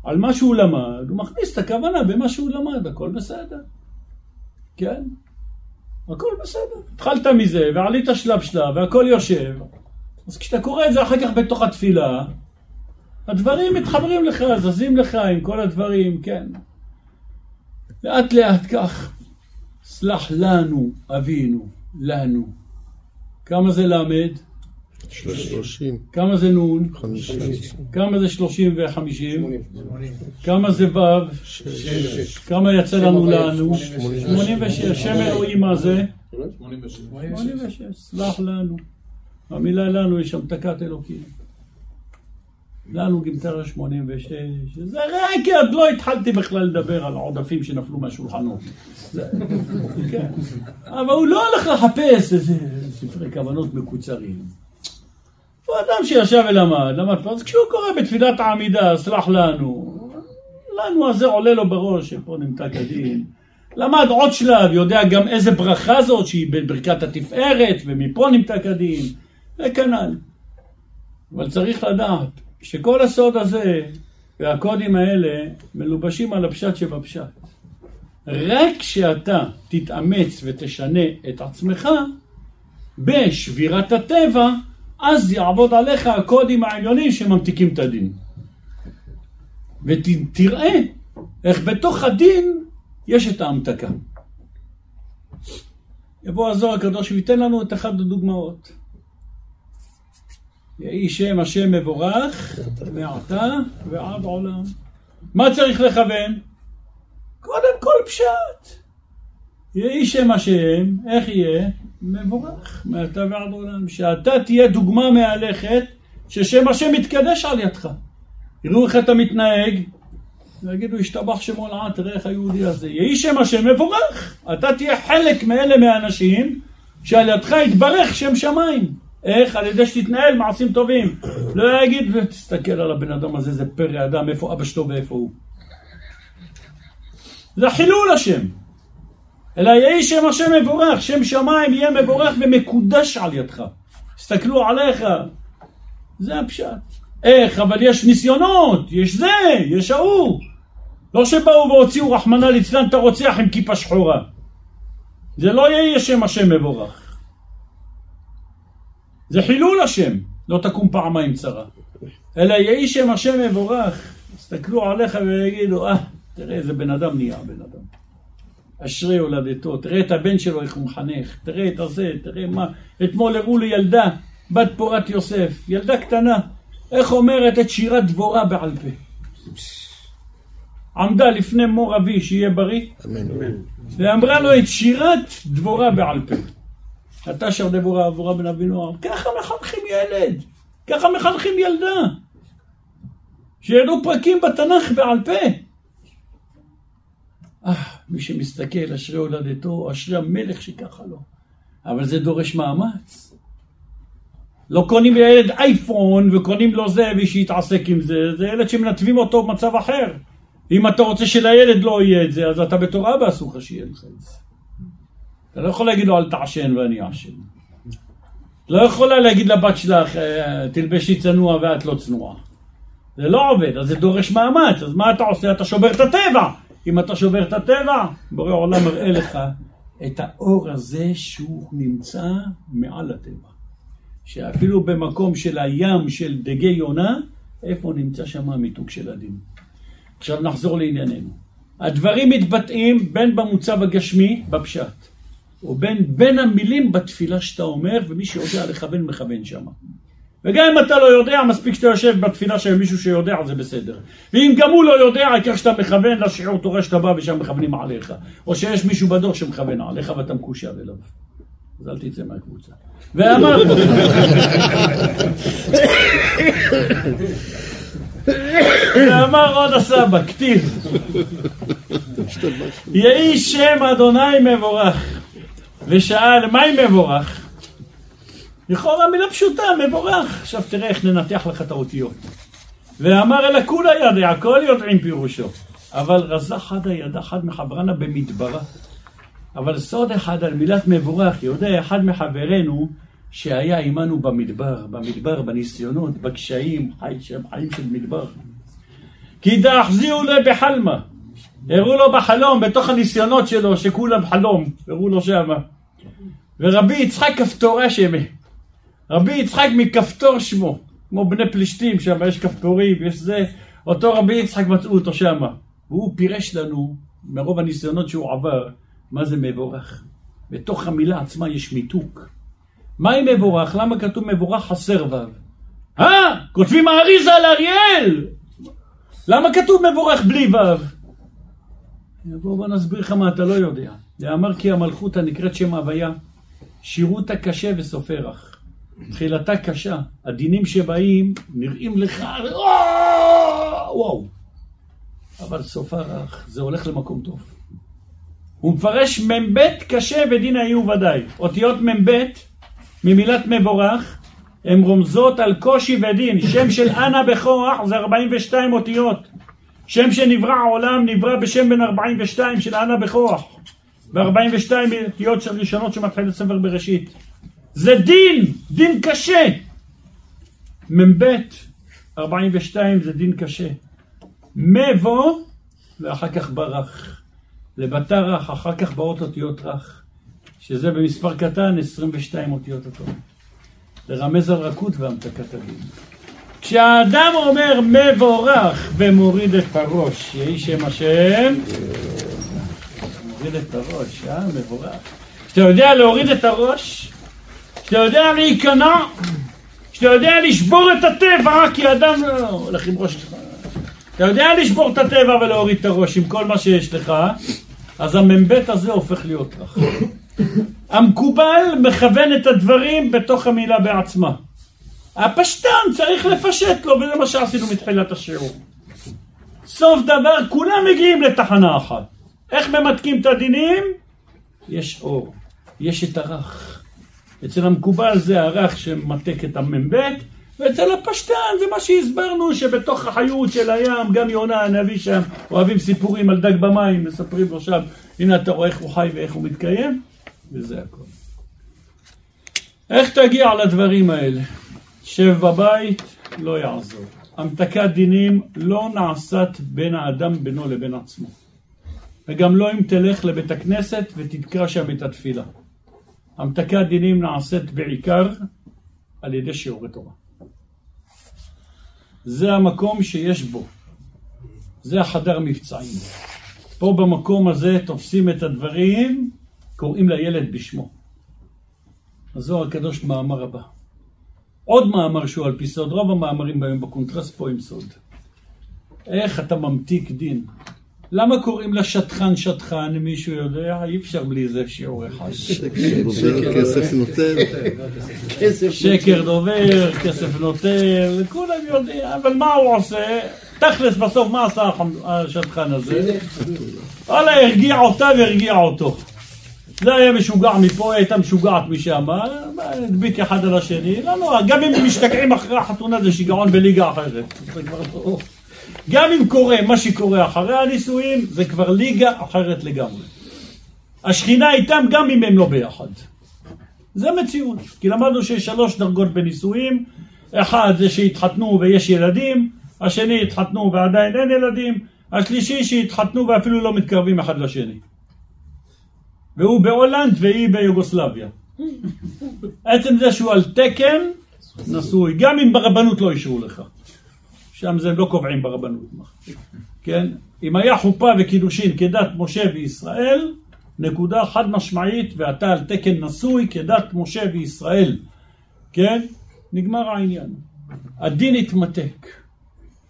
על מה שהוא למד, הוא מכניס את הכוונה במה שהוא למד, הכל בסדר. כן? הכל בסדר. התחלת מזה, ועלית שלב שלב, והכל יושב. אז כשאתה קורא את זה אחר כך בתוך התפילה, הדברים מתחברים לך, זזים לך עם כל הדברים, כן. לאט לאט כך. סלח לנו, אבינו, לנו. כמה זה למד? שלושים. כמה זה נון? חמישים. כמה זה שלושים וחמישים? כמה זה וו? כמה יצא לנו לנו? שמונים ושש. שם אלוהים מה זה? שמונים ושש. סלח לנו. המילה לנו יש המתקת אלוקים. לנו גימטרה 86. זה רק כי עוד לא התחלתי בכלל לדבר על העודפים שנפלו מהשולחנות. כן. אבל הוא לא הולך לחפש איזה ספרי כוונות מקוצרים. הוא אדם שישב ולמד, למד פה, אז כשהוא קורא בתפילת העמידה, סלח לנו, לנו הזה עולה לו בראש, שפה נמתק הדין. למד עוד שלב, יודע גם איזה ברכה זאת, שהיא בברכת התפארת, ומפה נמתק הדין, וכנ"ל. אבל צריך לדעת שכל הסוד הזה והקודים האלה מלובשים על הפשט שבפשט. רק כשאתה תתאמץ ותשנה את עצמך בשבירת הטבע, אז יעבוד עליך הקודים העליונים שממתיקים את הדין. ותראה איך בתוך הדין יש את ההמתקה. יבוא הזוהר הקדוש וייתן לנו את אחת הדוגמאות. יהי שם השם מבורך מעתה ועד עולם. מה צריך לכוון? קודם כל פשט. יהי שם השם, איך יהיה? מבורך, מעתה ועד עולם. שאתה תהיה דוגמה מהלכת ששם השם יתקדש על ידך. יראו איך אתה מתנהג, ויגידו, השתבח שמו לעד, תראה איך היהודי הזה. יהי שם השם מבורך. אתה תהיה חלק מאלה מהאנשים שעל ידך יתברך שם שמיים. איך? על ידי שתתנהל מעשים טובים. לא יגיד, ותסתכל על הבן אדם הזה, זה פרא אדם, איפה אבא שלו ואיפה הוא. זה חילול השם. אלא יהי שם השם מבורך, שם שמיים יהיה מבורך ומקודש על ידך. הסתכלו עליך. זה הפשט. איך? אבל יש ניסיונות, יש זה, יש ההוא. לא שבאו והוציאו רחמנא ליצלן את הרוצח עם כיפה שחורה. זה לא יהיה שם השם מבורך. זה חילול השם, לא תקום פעמיים צרה. אלא יהי שם השם מבורך. יסתכלו עליך ויגידו, אה, תראה איזה בן אדם נהיה בן אדם. אשרי הולדתו, תראה את הבן שלו איך הוא מחנך, תראה את הזה, תראה מה, אתמול הראו לי ילדה בת פורת יוסף, ילדה קטנה, איך אומרת את שירת דבורה בעל פה. עמדה לפני מור אבי, שיהיה בריא, אמן. ואמרה לו את שירת דבורה בעל פה. אתה שר דבורה עבורה בן אבינועם. ככה מחנכים ילד, ככה מחנכים ילדה. שידעו פרקים בתנ"ך בעל פה. מי שמסתכל, אשרי הולדתו, אשרי המלך שככה לו. אבל זה דורש מאמץ. לא קונים לילד אייפון וקונים לו זה ושיתעסק עם זה, זה ילד שמנתבים אותו במצב אחר. אם אתה רוצה שלילד לא יהיה את זה, אז אתה בתור אבא אסור לך שיהיה לך את זה. אתה לא יכול להגיד לו אל תעשן ואני אעשן. לא יכולה להגיד לבת שלך "אה, תלבשי צנוע ואת לא צנועה. זה לא עובד, אז זה דורש מאמץ, אז מה אתה עושה? אתה שובר את הטבע. אם אתה שובר את הטבע, בורא עולם מראה לך את האור הזה שהוא נמצא מעל הטבע. שאפילו במקום של הים של דגי יונה, איפה נמצא שם המיתוג של הדין. עכשיו נחזור לענייננו. הדברים מתבטאים בין במוצב הגשמי, בפשט, ובין בין המילים בתפילה שאתה אומר, ומי שיודע לכוון, מכוון שם. וגם אם אתה לא יודע, מספיק שאתה יושב בתפילה של מישהו שיודע, זה בסדר. ואם גם הוא לא יודע, העיקר שאתה מכוון לשיעור תורה שאתה בא ושם מכוונים עליך. או שיש מישהו בדור שמכוון עליך ואתה מקושר אליו. אז אל תצא מהקבוצה. ואמר... ואמר עוד הסבא, כתיב, יהי שם אדוני מבורך. ושאל, מהי מבורך? לכאורה מילה פשוטה, מבורך. עכשיו תראה איך ננתח לך את האותיות. ואמר אלא כולה ידע, הכל יודעים פירושו. אבל רזה חדה ידע חד מחברנה במדברה. אבל סוד אחד על מילת מבורך, יודע אחד מחברינו שהיה עמנו במדבר, במדבר, בניסיונות, בקשיים, חי שם חיים של מדבר. כי דאחזיהו לו בחלמה. הראו לו בחלום, בתוך הניסיונות שלו, שכולם חלום, הראו לו שמה. ורבי יצחק כפתורה שמה. רבי יצחק מכפתור שמו, כמו בני פלישתים, שם יש כפתורים, יש זה, אותו רבי יצחק מצאו אותו שמה. והוא פירש לנו, מרוב הניסיונות שהוא עבר, מה זה מבורך. בתוך המילה עצמה יש מיתוק. מהי מבורך? למה כתוב מבורך חסר ו'? אה? כותבים האריזה על אריאל! למה כתוב מבורך בלי ו'? בוא, בוא נסביר לך מה אתה לא יודע. ואמר כי המלכות הנקראת שם הוויה, שירותה קשה וסופה רך. תחילתה קשה, הדינים שבאים נראים לך, וואו, אבל סופה רך, זה הולך למקום טוב. הוא מפרש מ"ב קשה ודין היו ודאי. אותיות מ"ב ממילת מבורך הן רומזות על קושי ודין. שם של אנה בכוח זה 42 אותיות. שם שנברא העולם נברא בשם בן 42 של אנה בכוח. ו-42 אותיות של ראשונות שמתחיל ספר בראשית. זה דין, דין קשה. מ"ב 42 זה דין קשה. מבוא ואחר כך ברך. לבתרך, אחר כך באות אותיות רך, שזה במספר קטן 22 אותיות התורה. לרמז על רכות והמתקת הדין. כשהאדם אומר מבורך ומוריד את הראש, יהי שם השם, מוריד את הראש, אה? מבורך. כשאתה יודע להוריד את הראש, כשאתה יודע להיכנע, כשאתה יודע לשבור את הטבע, כי אדם לא הולך עם ראש שלך. אתה יודע לשבור את הטבע ולהוריד את הראש עם כל מה שיש לך, אז המ"ב הזה הופך להיות רך. המקובל מכוון את הדברים בתוך המילה בעצמה. הפשטן צריך לפשט לו, וזה מה שעשינו מתחילת השיעור. סוף דבר, כולם מגיעים לתחנה אחת. איך ממתקים את הדינים? יש אור, יש את הרך. אצל המקובל זה הרך שמתק את המ"ב, ואצל הפשטן זה מה שהסברנו, שבתוך החיות של הים, גם יונה הנביא שם, אוהבים סיפורים על דג במים, מספרים לו שם, הנה אתה רואה איך הוא חי ואיך הוא מתקיים, וזה הכל. איך תגיע לדברים האלה? שב בבית, לא יעזור. המתקת דינים לא נעשת בין האדם בינו לבין עצמו. וגם לא אם תלך לבית הכנסת ותתקרא שם את התפילה. המתקת דינים נעשית בעיקר על ידי שיעורי תורה. זה המקום שיש בו. זה החדר מבצעים. פה במקום הזה תופסים את הדברים, קוראים לילד בשמו. הזוהר הקדוש במאמר הבא. עוד מאמר שהוא על פי סוד, רוב המאמרים בהם בקונטרסט פה עם סוד. איך אתה ממתיק דין? למה קוראים לה שטחן שטחן, אם מישהו יודע? אי אפשר בלי זה שיעור אחד. דובר כסף נותן. שקר דובר, כסף נותן, כולם יודעים, אבל מה הוא עושה? תכלס בסוף מה עשה השטחן הזה? וואלה, הרגיע אותה והרגיע אותו. זה היה משוגע מפה, היא הייתה משוגעת משם, הדביק אחד על השני, לא נורא, גם אם משתקעים אחרי החתונה זה שיגעון בליגה אחרת. גם אם קורה מה שקורה אחרי הנישואים, זה כבר ליגה אחרת לגמרי. השכינה איתם גם אם הם לא ביחד. זה מציאות, כי למדנו שיש שלוש דרגות בנישואים, אחד זה שהתחתנו ויש ילדים, השני התחתנו ועדיין אין ילדים, השלישי שהתחתנו ואפילו לא מתקרבים אחד לשני. והוא בהולנד והיא ביוגוסלביה. עצם זה שהוא על תקן, נשוי, גם אם ברבנות לא אישרו לך. שם זה הם לא קובעים ברבנות. כן? אם היה חופה וקידושין כדת משה וישראל, נקודה חד משמעית, ואתה על תקן נשוי כדת משה וישראל. כן? נגמר העניין. הדין התמתק.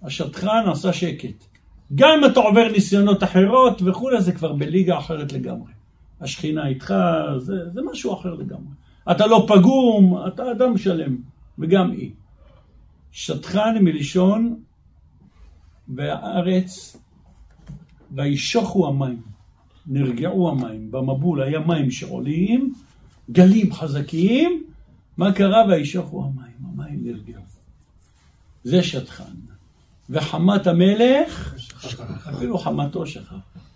השטחן עשה שקט. גם אם אתה עובר ניסיונות אחרות וכולי, זה כבר בליגה אחרת לגמרי. השכינה איתך, זה, זה משהו אחר לגמרי. אתה לא פגום, אתה אדם שלם, וגם היא. שטחן מלשון והארץ וישוחו המים, נרגעו המים, במבול היה מים שעולים, גלים חזקים, מה קרה וישוחו המים, המים נרגעו. זה שטחן. וחמת המלך, אפילו חמתו שכח.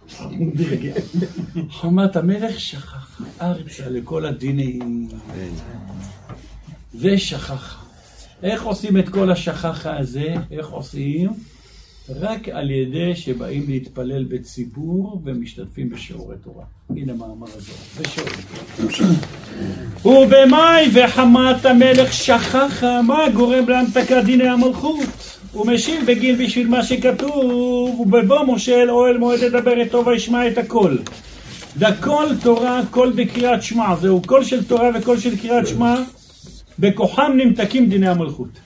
חמת המלך שכח, ארצה לכל הדינים. ושכח. איך עושים את כל השכחה הזה? איך עושים? רק על ידי שבאים להתפלל בציבור ומשתתפים בשיעורי תורה. הנה מאמר הזה, בשיעורי תורה. ובמאי וחמת המלך שכחה, מה גורם להמתקת דיני המלכות? הוא משיב בגין בשביל מה שכתוב, ובבוא משה אל אוהל מועד לדבר איתו וישמע את הכל. דקול תורה, קול בקריאת שמע, זהו קול של תורה וקול של קריאת שמע, בכוחם נמתקים דיני המלכות.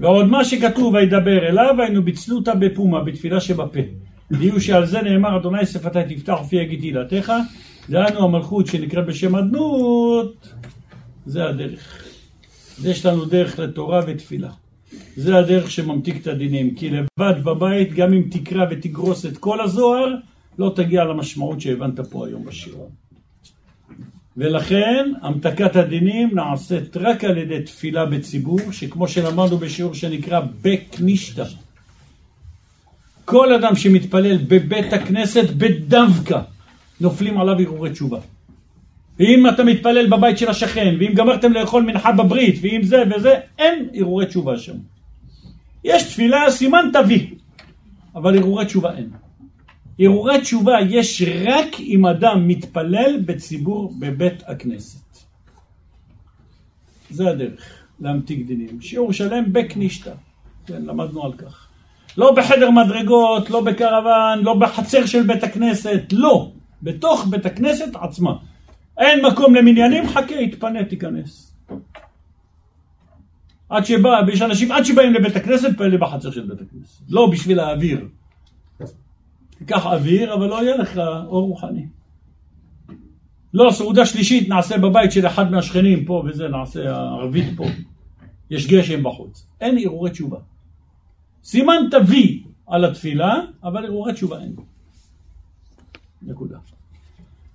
ועוד מה שכתוב וידבר אליו, היינו בצלותא בפומה, בתפילה שבפה. דיו שעל זה נאמר, אדוני שפתי תפתח ופי יגיד תהילתך, דהיינו המלכות שנקראת בשם אדנות, זה הדרך. יש לנו דרך לתורה ותפילה. זה הדרך שממתיק את הדינים, כי לבד בבית, גם אם תקרא ותגרוס את כל הזוהר, לא תגיע למשמעות שהבנת פה היום בשיעור. ולכן המתקת הדינים נעשית רק על ידי תפילה בציבור, שכמו שלמדנו בשיעור שנקרא בקנישתא. כל אדם שמתפלל בבית הכנסת בדווקא נופלים עליו הרהורי תשובה. ואם אתה מתפלל בבית של השכן, ואם גמרתם לאכול מנחה בברית, ואם זה וזה, אין הרהורי תשובה שם. יש תפילה, סימן תביא, אבל הרהורי תשובה אין. הרהורי תשובה יש רק אם אדם מתפלל בציבור בבית הכנסת. זה הדרך להמתיק דינים. שיעור שלם בקנישתא. כן, למדנו על כך. לא בחדר מדרגות, לא בקרוון, לא בחצר של בית הכנסת, לא. בתוך בית הכנסת עצמה. אין מקום למניינים, חכה, יתפנה, תיכנס. עד שבא, יש אנשים עד שבאים לבית הכנסת, פועלים בחצר של בית הכנסת. לא בשביל האוויר. תיקח אוויר, אבל לא יהיה לך אור רוחני. לא, סעודה שלישית נעשה בבית של אחד מהשכנים פה וזה, נעשה ערבית פה. יש גשם בחוץ. אין הרהורי תשובה. סימן תביא על התפילה, אבל הרהורי תשובה אין. נקודה.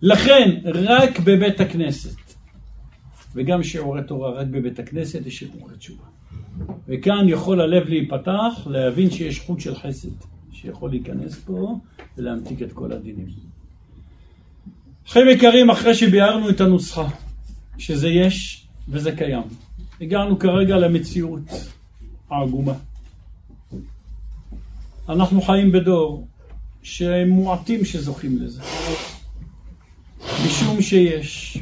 לכן, רק בבית הכנסת, וגם שיעורי תורה, רק בבית הכנסת יש הרהורי תשובה. וכאן יכול הלב להיפתח, להבין שיש חוט של חסד, שיכול להיכנס פה ולהמתיק את כל הדינים. אחים יקרים, אחרי שביארנו את הנוסחה, שזה יש וזה קיים, הגענו כרגע למציאות העגומה. אנחנו חיים בדור שהם מועטים שזוכים לזה. משום שיש.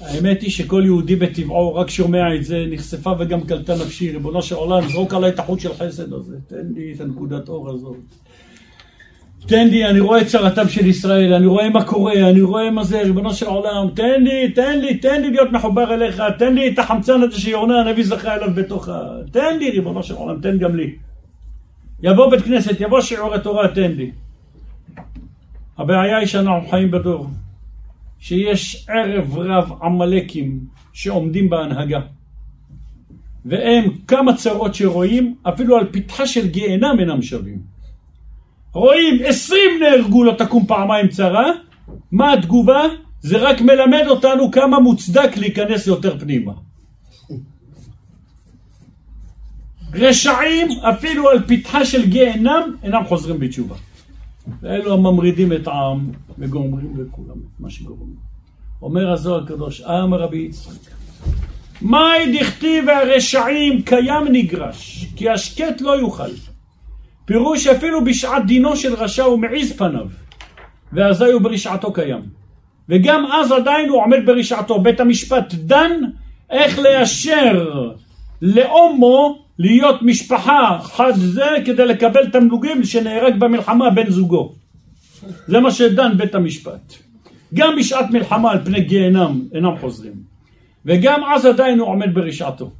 האמת היא שכל יהודי בטבעו רק שומע את זה, נחשפה וגם קלטה נפשי, ריבונו של עולם, זרוק עליי את החוט של חסד הזה, תן לי את הנקודת אור הזאת. תן לי, אני רואה את צרתם של ישראל, אני רואה מה קורה, אני רואה מה זה, ריבונו של עולם, תן לי, תן לי, תן לי להיות מחובר אליך, תן לי את החמצן הזה שיונה הנביא זכה אליו בתוך ה... תן לי, ריבונו של עולם, תן גם לי. יבוא בית כנסת, יבוא שיעור התורה, תן לי. הבעיה היא שאנחנו חיים בדור, שיש ערב רב עמלקים שעומדים בהנהגה. והם כמה צרות שרואים, אפילו על פתחה של גיהנם אינם שווים. רואים עשרים נהרגו לא תקום פעמיים צרה, מה התגובה? זה רק מלמד אותנו כמה מוצדק להיכנס יותר פנימה. רשעים אפילו על פתחה של גיהנם אינם חוזרים בתשובה. ואלו הממרידים את העם וגומרים לכולם את מה שגורמים. אומר הזוהר הקדוש, אמר רבי יצחק, מאי דכתיב הרשעים קיים נגרש, כי השקט לא יוכל. פירוש אפילו בשעת דינו של רשע הוא מעיז פניו, ואזי הוא ברשעתו קיים. וגם אז עדיין הוא עומד ברשעתו. בית המשפט דן איך לאשר לאומו להיות משפחה חד זה כדי לקבל תמלוגים שנהרג במלחמה בן זוגו. זה מה שדן בית המשפט. גם בשעת מלחמה על פני גיהנם אינם חוזרים. וגם אז עדיין הוא עומד ברשעתו.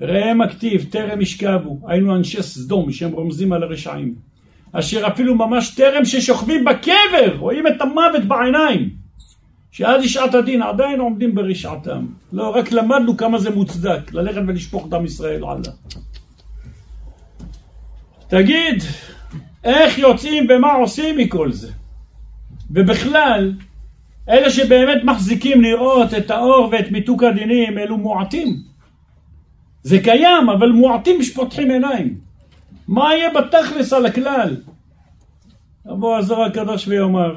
ראה מכתיב, טרם ישכבו, היינו אנשי סדום שהם רומזים על הרשעים, אשר אפילו ממש טרם ששוכבים בקבר, רואים את המוות בעיניים, שאז ישעת הדין עדיין עומדים ברשעתם. לא, רק למדנו כמה זה מוצדק, ללכת ולשפוך דם ישראל הלאה. תגיד, איך יוצאים ומה עושים מכל זה? ובכלל, אלה שבאמת מחזיקים לראות את האור ואת מיתוק הדינים, אלו מועטים. זה קיים, אבל מועטים שפותחים עיניים. מה יהיה בתכלס על הכלל? יבוא הזוהר הקדוש ויאמר,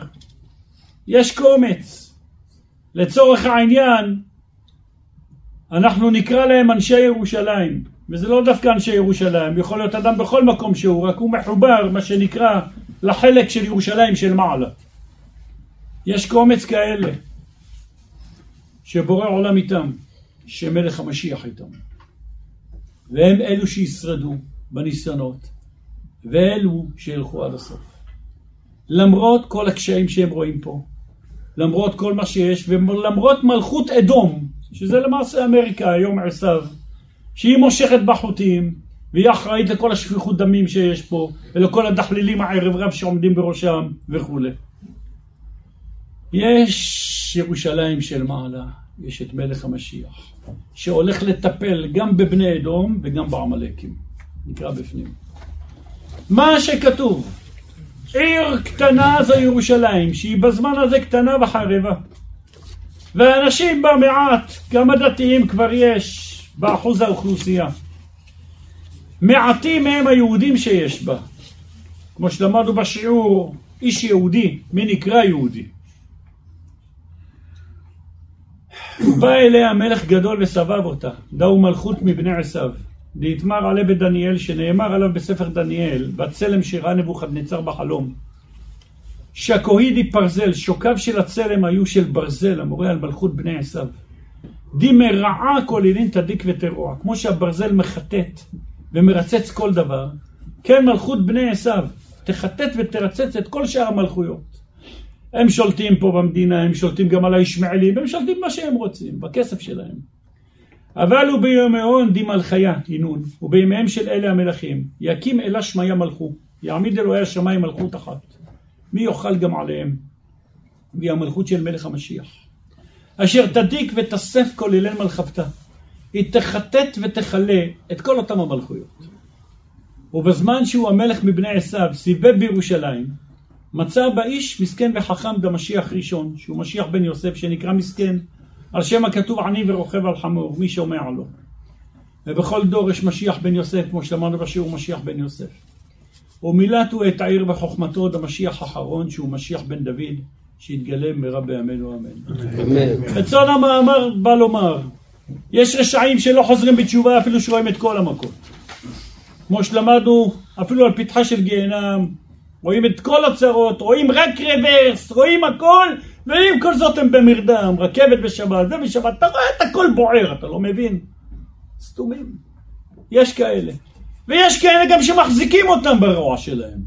יש קומץ. לצורך העניין, אנחנו נקרא להם אנשי ירושלים. וזה לא דווקא אנשי ירושלים, יכול להיות אדם בכל מקום שהוא, רק הוא מחובר, מה שנקרא, לחלק של ירושלים של מעלה. יש קומץ כאלה, שבורא עולם איתם, שמלך המשיח איתם. והם אלו שישרדו בניסיונות, ואלו שילכו עד הסוף. למרות כל הקשיים שהם רואים פה, למרות כל מה שיש, ולמרות מלכות אדום, שזה למעשה אמריקה, היום עשיו, שהיא מושכת בחוטים, והיא אחראית לכל השפיכות דמים שיש פה, ולכל הדחלילים הערב רב שעומדים בראשם וכולי. יש ירושלים של מעלה, יש את מלך המשיח. שהולך לטפל גם בבני אדום וגם בעמלקים. נקרא בפנים. מה שכתוב, עיר קטנה זו ירושלים, שהיא בזמן הזה קטנה וחרבה. ואנשים בה מעט, כמה דתיים כבר יש באחוז האוכלוסייה. מעטים מהם היהודים שיש בה. כמו שלמדנו בשיעור, איש יהודי, מי נקרא יהודי? בא אליה מלך גדול וסבב אותה, דאו מלכות מבני עשיו. דהתמר עלה בדניאל, שנאמר עליו בספר דניאל, בצלם שראה נבוכדנצר בחלום. שהכהידי פרזל, שוקיו של הצלם היו של ברזל, המורה על מלכות בני עשיו. כל עילין תדיק ותרוע, כמו שהברזל מחטט ומרצץ כל דבר, כן מלכות בני עשיו, תחטט ותרצץ את כל שאר המלכויות. הם שולטים פה במדינה, הם שולטים גם על הישמעאלים, הם שולטים מה שהם רוצים, בכסף שלהם. אבל הוא בימיון דימל חיה, הינון, ובימיהם של אלה המלכים, יקים אלה שמיה מלכו, יעמיד אלוהי השמיים מלכות אחת. מי יאכל גם עליהם? והיא המלכות של מלך המשיח. אשר תדיק ותסף כל הלל מלכבתה. היא תחטט ותכלה את כל אותם המלכויות. ובזמן שהוא המלך מבני עשיו, סיבב בירושלים, מצא באיש מסכן וחכם במשיח ראשון, שהוא משיח בן יוסף, שנקרא מסכן, על שם הכתוב עני ורוכב על חמור, מי שומע לו. ובכל דור יש משיח בן יוסף, כמו שלמדנו בשיעור משיח בן יוסף. ומילתו את העיר בחוכמתו עוד המשיח האחרון, שהוא משיח בן דוד, שיתגלה מהרה בימינו אמן. אמן. רצון המאמר בא לומר, יש רשעים שלא חוזרים בתשובה אפילו שרואים את כל המכות. כמו שלמדנו, אפילו על פתחה של גיהנם, רואים את כל הצרות, רואים רק רוורס, רואים הכל, ועם כל זאת הם במרדם, רכבת בשבת, זה בשבת, אתה רואה את הכל בוער, אתה לא מבין? סתומים. יש כאלה. ויש כאלה גם שמחזיקים אותם ברוע שלהם.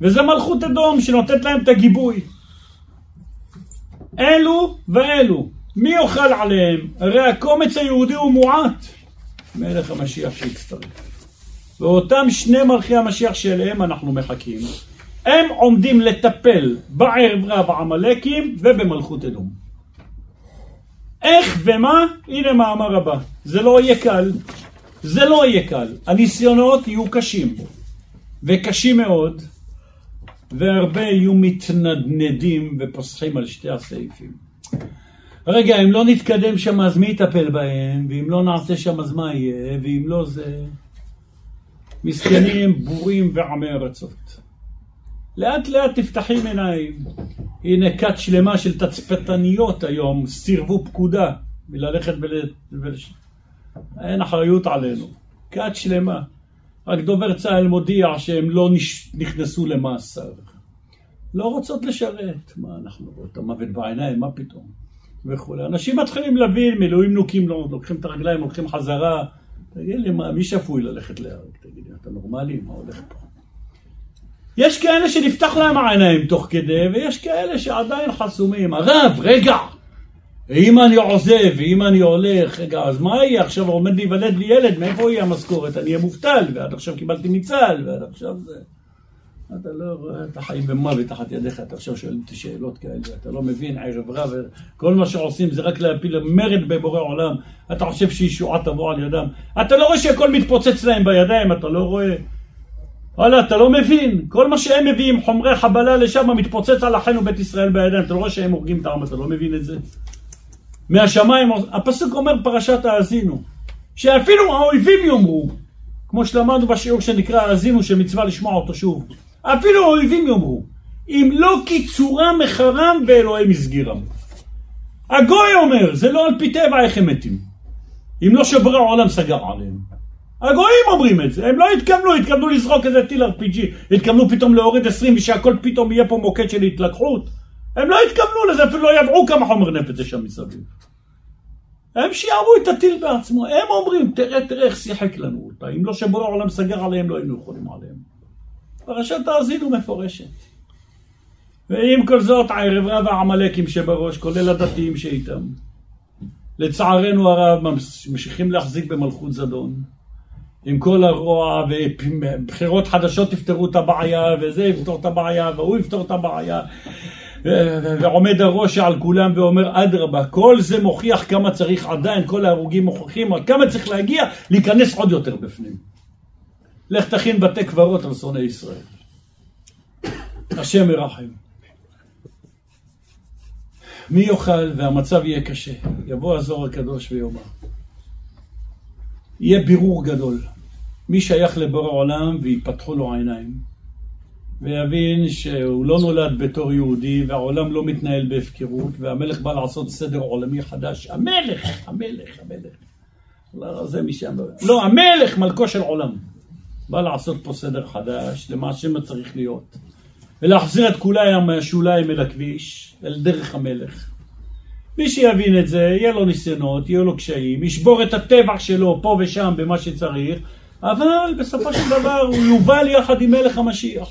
וזה מלכות אדום שנותנת להם את הגיבוי. אלו ואלו, מי יאכל עליהם? הרי הקומץ היהודי הוא מועט. מלך המשיח שיצטרף. ואותם שני מלכי המשיח שאליהם אנחנו מחכים, הם עומדים לטפל בערב רב העמלקים ובמלכות אדום. איך ומה? הנה מאמר הבא. זה לא יהיה קל. זה לא יהיה קל. הניסיונות יהיו קשים. וקשים מאוד, והרבה יהיו מתנדנדים ופוסחים על שתי הסעיפים. רגע, אם לא נתקדם שם אז מי יטפל בהם? ואם לא נעשה שם אז מה יהיה? ואם לא זה... מסכנים, בורים ועמי ארצות. לאט לאט תפתחים עיניים. הנה כת שלמה של תצפתניות היום סירבו פקודה מללכת ול... אין אחריות עלינו. כת שלמה. רק דובר צה"ל מודיע שהם לא נכנסו למאסר. לא רוצות לשרת. מה, אנחנו רואים את המוות בעיניים, מה פתאום? וכולי. אנשים מתחילים להבין, מילואימנוקים לא, לוקחים את הרגליים, הולכים חזרה. תגיד לי, מה, מי שפוי ללכת להרג? תגיד לי, אתה נורמלי? מה הולך פה? יש כאלה שנפתח להם העיניים תוך כדי, ויש כאלה שעדיין חסומים. הרב, רגע! אם אני עוזב, ואם אני הולך, רגע, אז מה יהיה? עכשיו עומד להיוולד לי ילד, מאיפה יהיה המשכורת? אני אהיה מובטל, ועד עכשיו קיבלתי מצה"ל, ועד עכשיו זה... אתה לא רואה את החיים במוות תחת ידיך, אתה עכשיו שואל אותי שאלות כאלה, אתה לא מבין, ערב רב, כל מה שעושים זה רק להפיל מרד בבורא עולם, אתה חושב שישועה תבוא על ידם, אתה לא רואה שהכל מתפוצץ להם בידיים, אתה לא רואה... וואלה, אתה לא מבין, כל מה שהם מביאים, חומרי חבלה לשם, מתפוצץ על אחינו בית ישראל בידיים, אתה לא רואה שהם הורגים את העם, אתה לא מבין את זה? מהשמיים, הפסוק אומר פרשת האזינו, שאפילו האויבים יאמרו, כמו שלמדנו בשיעור שנקרא האזינו, שמצווה לשמוע אותו שוב, אפילו האויבים יאמרו, אם לא קיצורם מחרם ואלוהי מסגירם. הגוי אומר, זה לא על פי טבע איך הם מתים. אם לא שברי העולם סגר עליהם. הגויים אומרים את זה, הם לא התכוונו, התכוונו לזרוק איזה טיל RPG, התכוונו פתאום להוריד 20 ושהכל פתאום יהיה פה מוקד של התלקחות. הם לא התכוונו לזה, אפילו לא ידעו כמה חומר נפץ יש שם מסביב. הם שיערו את הטיל בעצמו, הם אומרים, תראה, תראה איך שיחק לנו אותה, אם לא שבורא העולם סגר עליהם, לא היינו יכולים עליהם. פרשת האזינו מפורשת. ועם כל זאת, הערב רב העמלקים שבראש, כולל הדתיים שאיתם. לצערנו הרב, ממשיכים להחזיק במלכות זדון. עם כל הרוע ובחירות חדשות יפתרו את הבעיה וזה יפתור את הבעיה והוא יפתור את הבעיה. ועומד הראש על כולם ואומר אדרבה כל זה מוכיח כמה צריך עדיין כל ההרוגים מוכיחים על כמה צריך להגיע להיכנס עוד יותר בפנים. לך תכין בתי קברות על שונאי ישראל. השם ירחם. מי יאכל והמצב יהיה קשה? יבוא הזוהר הקדוש ויאמר יהיה בירור גדול. מי שייך לבורא עולם ויפתחו לו העיניים ויבין שהוא לא נולד בתור יהודי והעולם לא מתנהל בהפקרות והמלך בא לעשות סדר עולמי חדש. המלך, המלך, המלך. לא, זה מי שאמר. לא, המלך מלכו של עולם. בא לעשות פה סדר חדש, למעשה מה צריך להיות. ולהחזיר את כולם מהשוליים אל הכביש, אל דרך המלך. מי שיבין את זה, יהיה לו ניסיונות, יהיו לו קשיים, ישבור את הטבע שלו פה ושם במה שצריך, אבל בסופו של דבר הוא יובל יחד עם מלך המשיח.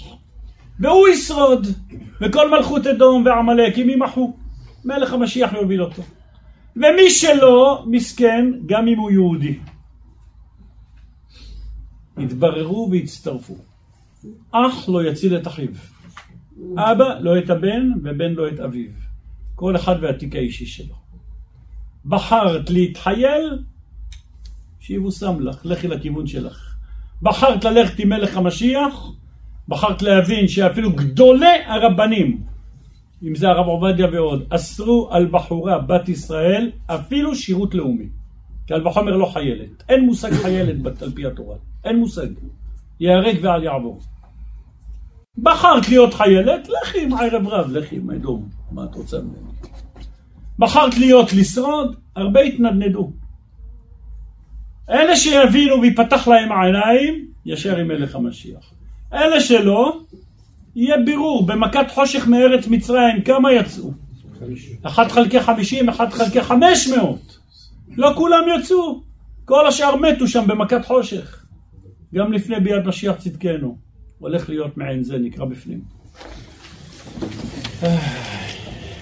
והוא ישרוד, וכל מלכות אדום ועמלקים יימחו. מלך המשיח יוביל אותו. ומי שלא, מסכן, גם אם הוא יהודי. יתבררו ויצטרפו. אח לא יציל את אחיו. אבא לא את הבן, ובן לא את אביו. כל אחד והתיק האישי שלו. בחרת להתחייל, שיבושם לך, לכי לכיוון שלך. בחרת ללכת עם מלך המשיח, בחרת להבין שאפילו גדולי הרבנים, אם זה הרב עובדיה ועוד, אסרו על בחורה בת ישראל אפילו שירות לאומי. קל וחומר לא חיילת. אין מושג חיילת על פי התורה. אין מושג. ייהרג ואל יעבור. בחרת להיות חיילת, לכי עם ערב רב, לכי עם אדום. מה את רוצה ממני? בחרת להיות לשרוד, הרבה התנדנדו. אלה שיבינו ויפתח להם העיניים, ישר עם מלך המשיח. אלה שלא, יהיה בירור, במכת חושך מארץ מצרים, כמה יצאו? אחת חלקי חמישים, אחת חלקי חמש מאות. לא כולם יצאו, כל השאר מתו שם במכת חושך. גם לפני ביד משיח צדקנו. הולך להיות מעין זה, נקרא בפנים.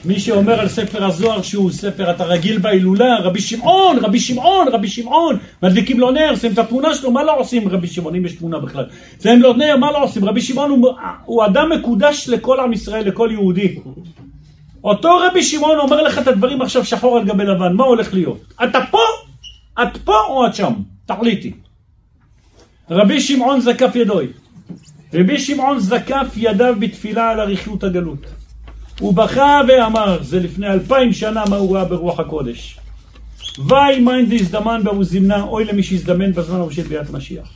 מי שאומר על ספר הזוהר שהוא ספר, אתה רגיל בהילולה, רבי שמעון, רבי שמעון, רבי שמעון, מדליקים לו נר, שמים את התמונה שלו, מה לא עושים רבי שמעון, אם יש תמונה בכלל? שמים לו נר, מה לא עושים? רבי שמעון הוא, הוא אדם מקודש לכל עם ישראל, לכל יהודי. אותו רבי שמעון אומר לך את הדברים עכשיו שחור על גבי לבן, מה הולך להיות? אתה פה, את פה או את שם? תחליטי. רבי שמעון זקף ידוי. רבי שמעון זקף ידיו בתפילה על אריכות הגלות. הוא בכה ואמר, זה לפני אלפיים שנה מה הוא ראה ברוח הקודש. ואי מיין דהזדמן בהוא זמנה, אוי למי שהזדמן בזמן ההוא של ביאת משיח.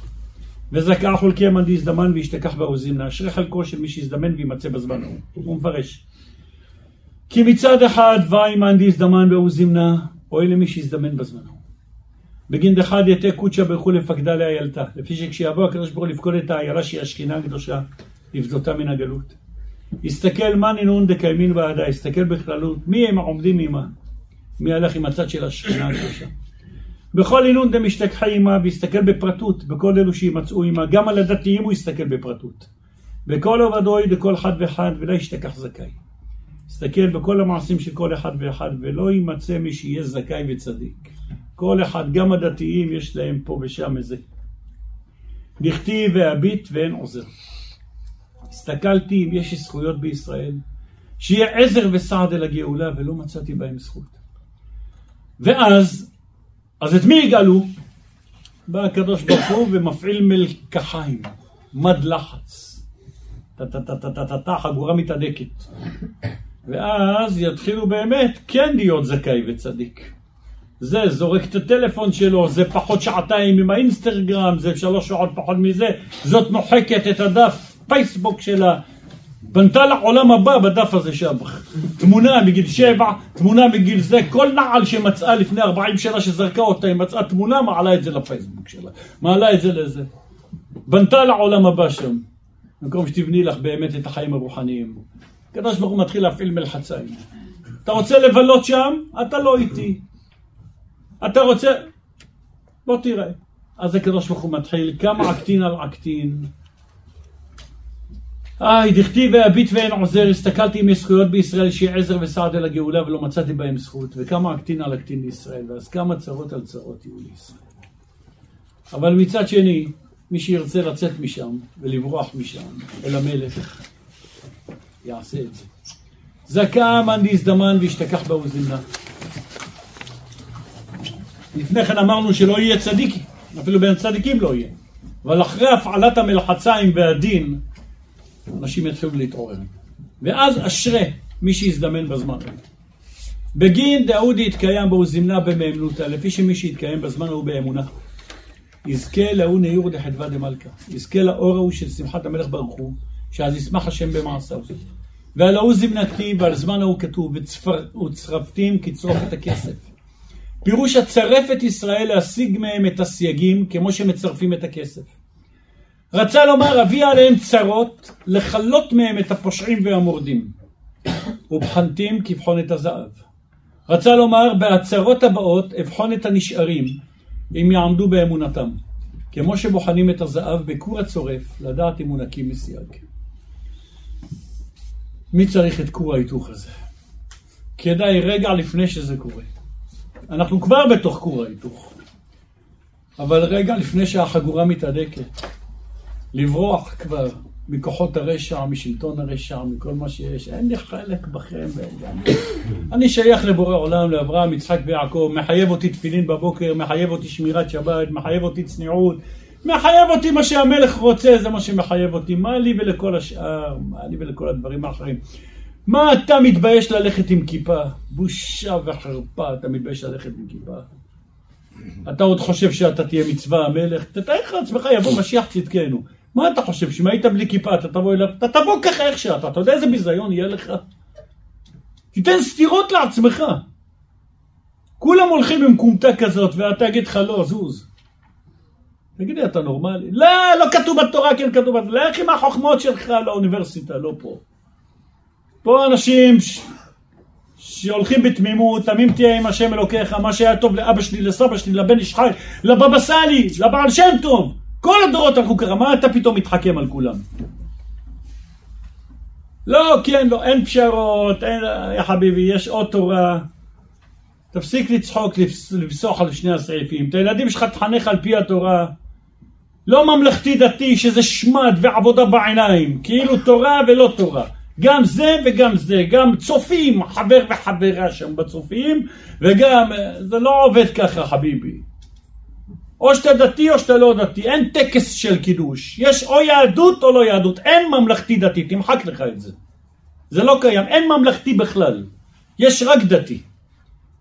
וזכה חולקי מאן דהזדמן וישתכח בהוא זמנה, אשרי חלקו של מי שהזדמן וימצא בזמן ההוא. הוא מפרש. כי מצד אחד ואי מאן דהזדמן בהוא זמנה, אוי למי שהזדמן בזמן ההוא. בגין דחד יתה קודשא ברכו לפקדה לאיילתה, לפי שכשיבוא הקדוש ברוך הוא לפקוד את האיילה שהיא השכינה הקדושה, לפדותה מן הגלות. הסתכל מה נינון דקיימין בעדה, הסתכל בכללות, מי הם העומדים עימה? מי הלך עם הצד של השכינה הקדושה? בכל אינון דמשתכחי עימה, והסתכל בפרטות, בכל אלו שימצאו עימה, גם על הדתיים הוא הסתכל בפרטות. בכל עובדוי דכל אחד ואחד, ולא ישתכח זכאי. הסתכל בכל המעשים של כל אחד ואחד, ולא יימצא מי שיהיה זכאי וצדיק. כל אחד, גם הדתיים, יש להם פה ושם איזה. דכתיב והביט ואין עוזר. הסתכלתי אם יש זכויות בישראל, שיהיה עזר וסעד אל הגאולה, ולא מצאתי בהם זכות. ואז, אז את מי יגאלו? בא הקדוש ברוך הוא ומפעיל מלקחיים, מד לחץ. טה-טה-טה-טה-טה, חגורה מתהדקת. ואז יתחילו באמת כן להיות זכאי וצדיק. זה זורק את הטלפון שלו, זה פחות שעתיים עם האינסטגרם, זה שלוש שעות פחות מזה, זאת מוחקת את הדף פייסבוק שלה, בנתה לה עולם הבא בדף הזה שם. תמונה מגיל שבע, תמונה מגיל זה, כל נעל שמצאה לפני ארבעים שנה שזרקה אותה, היא מצאה תמונה, מעלה את זה לפייסבוק שלה, מעלה את זה לזה. בנתה לה עולם הבא שם, במקום שתבני לך באמת את החיים הרוחניים. הקדוש ברוך הוא מתחיל להפעיל מלחציים. אתה רוצה לבלות שם? אתה לא איתי. אתה רוצה... בוא תראה. אז הקדוש ברוך הוא מתחיל, כמה עקטין על עקטין. איי, דכתיב והביט ואין עוזר, הסתכלתי אם יש זכויות בישראל שיהיה עזר וסעד אל הגאולה ולא מצאתי בהם זכות, וכמה עקטין על עקטין לישראל, ואז כמה צרות על צרות יהיו לישראל. אבל מצד שני, מי שירצה לצאת משם ולברוח משם אל המלך, יעשה את זה. זכה מאן דהזדמן וישתכח באוזנה. לפני כן אמרנו שלא יהיה צדיק, אפילו בין צדיקים לא יהיה. אבל אחרי הפעלת המלחציים והדין, אנשים יתחילו להתעורר. ואז אשרי מי שיזדמן בזמן. בגין דאודי יתקיים בו זמנה במאמנותא, לפי שמי שיתקיים בזמן ההוא באמונה. יזכה להוא נעיר דחדווה דמלכה. יזכה לאור ההוא של שמחת המלך ברוך הוא, שאז ישמח השם במעשיו. ועל ההוא זמנתי ועל זמן ההוא כתוב, וצרפתים כצרוף את הכסף. פירוש הצרף את ישראל להשיג מהם את הסייגים כמו שמצרפים את הכסף. רצה לומר, אביא עליהם צרות, לכלות מהם את הפושעים והמורדים. ובחנתים כבחון את הזהב. רצה לומר, בהצרות הבאות אבחון את הנשארים, אם יעמדו באמונתם. כמו שבוחנים את הזהב בכור הצורף, לדעת אם הוא נקי מסייג. מי צריך את כור ההיתוך הזה? כדאי רגע לפני שזה קורה. אנחנו כבר בתוך כור ההיתוך. אבל רגע לפני שהחגורה מתהדקת, לברוח כבר מכוחות הרשע, משלטון הרשע, מכל מה שיש. אין לי חלק בכם. אני, שייך לבורא עולם, לאברהם, יצחק ויעקב, מחייב אותי תפילין בבוקר, מחייב אותי שמירת שבת, מחייב אותי צניעות, מחייב אותי מה שהמלך רוצה, זה מה שמחייב אותי. מה לי ולכל השאר? מה לי ולכל הדברים האחרים? מה אתה מתבייש ללכת עם כיפה? בושה וחרפה, אתה מתבייש ללכת עם כיפה. אתה עוד חושב שאתה תהיה מצווה המלך? תתאר לעצמך, יבוא משיח צדקנו. מה אתה חושב, שאם היית בלי כיפה אתה תבוא אליו? אתה תבוא ככה איך שאתה, אתה יודע איזה ביזיון יהיה לך? תיתן סטירות לעצמך. כולם הולכים עם כומתה כזאת, ואתה תגיד לך לא, זוז. תגיד לי, אתה נורמלי? לא, לא כתוב בתורה, כן כתוב בתורה. לך עם החוכמות שלך לאוניברסיטה, לא פה. פה אנשים ש... שהולכים בתמימות, תמים תהיה עם השם אלוקיך, מה שהיה טוב לאבא שלי, לסבא שלי, לבן איש חי, לבבא סאלי, לבעל שם טוב. כל הדורות הלכו ככה, מה אתה פתאום מתחכם על כולם? לא, כן, לא, אין פשרות, אין, יא חביבי, יש עוד תורה. תפסיק לצחוק, לפסוח על שני הסעיפים. את הילדים שלך תחנך על פי התורה. לא ממלכתי דתי שזה שמד ועבודה בעיניים, כאילו תורה ולא תורה. גם זה וגם זה, גם צופים, חבר וחברה שם בצופים, וגם, זה לא עובד ככה חביבי. או שאתה דתי או שאתה לא דתי, אין טקס של קידוש. יש או יהדות או לא יהדות, אין ממלכתי דתי, תמחק לך את זה. זה לא קיים, אין ממלכתי בכלל. יש רק דתי.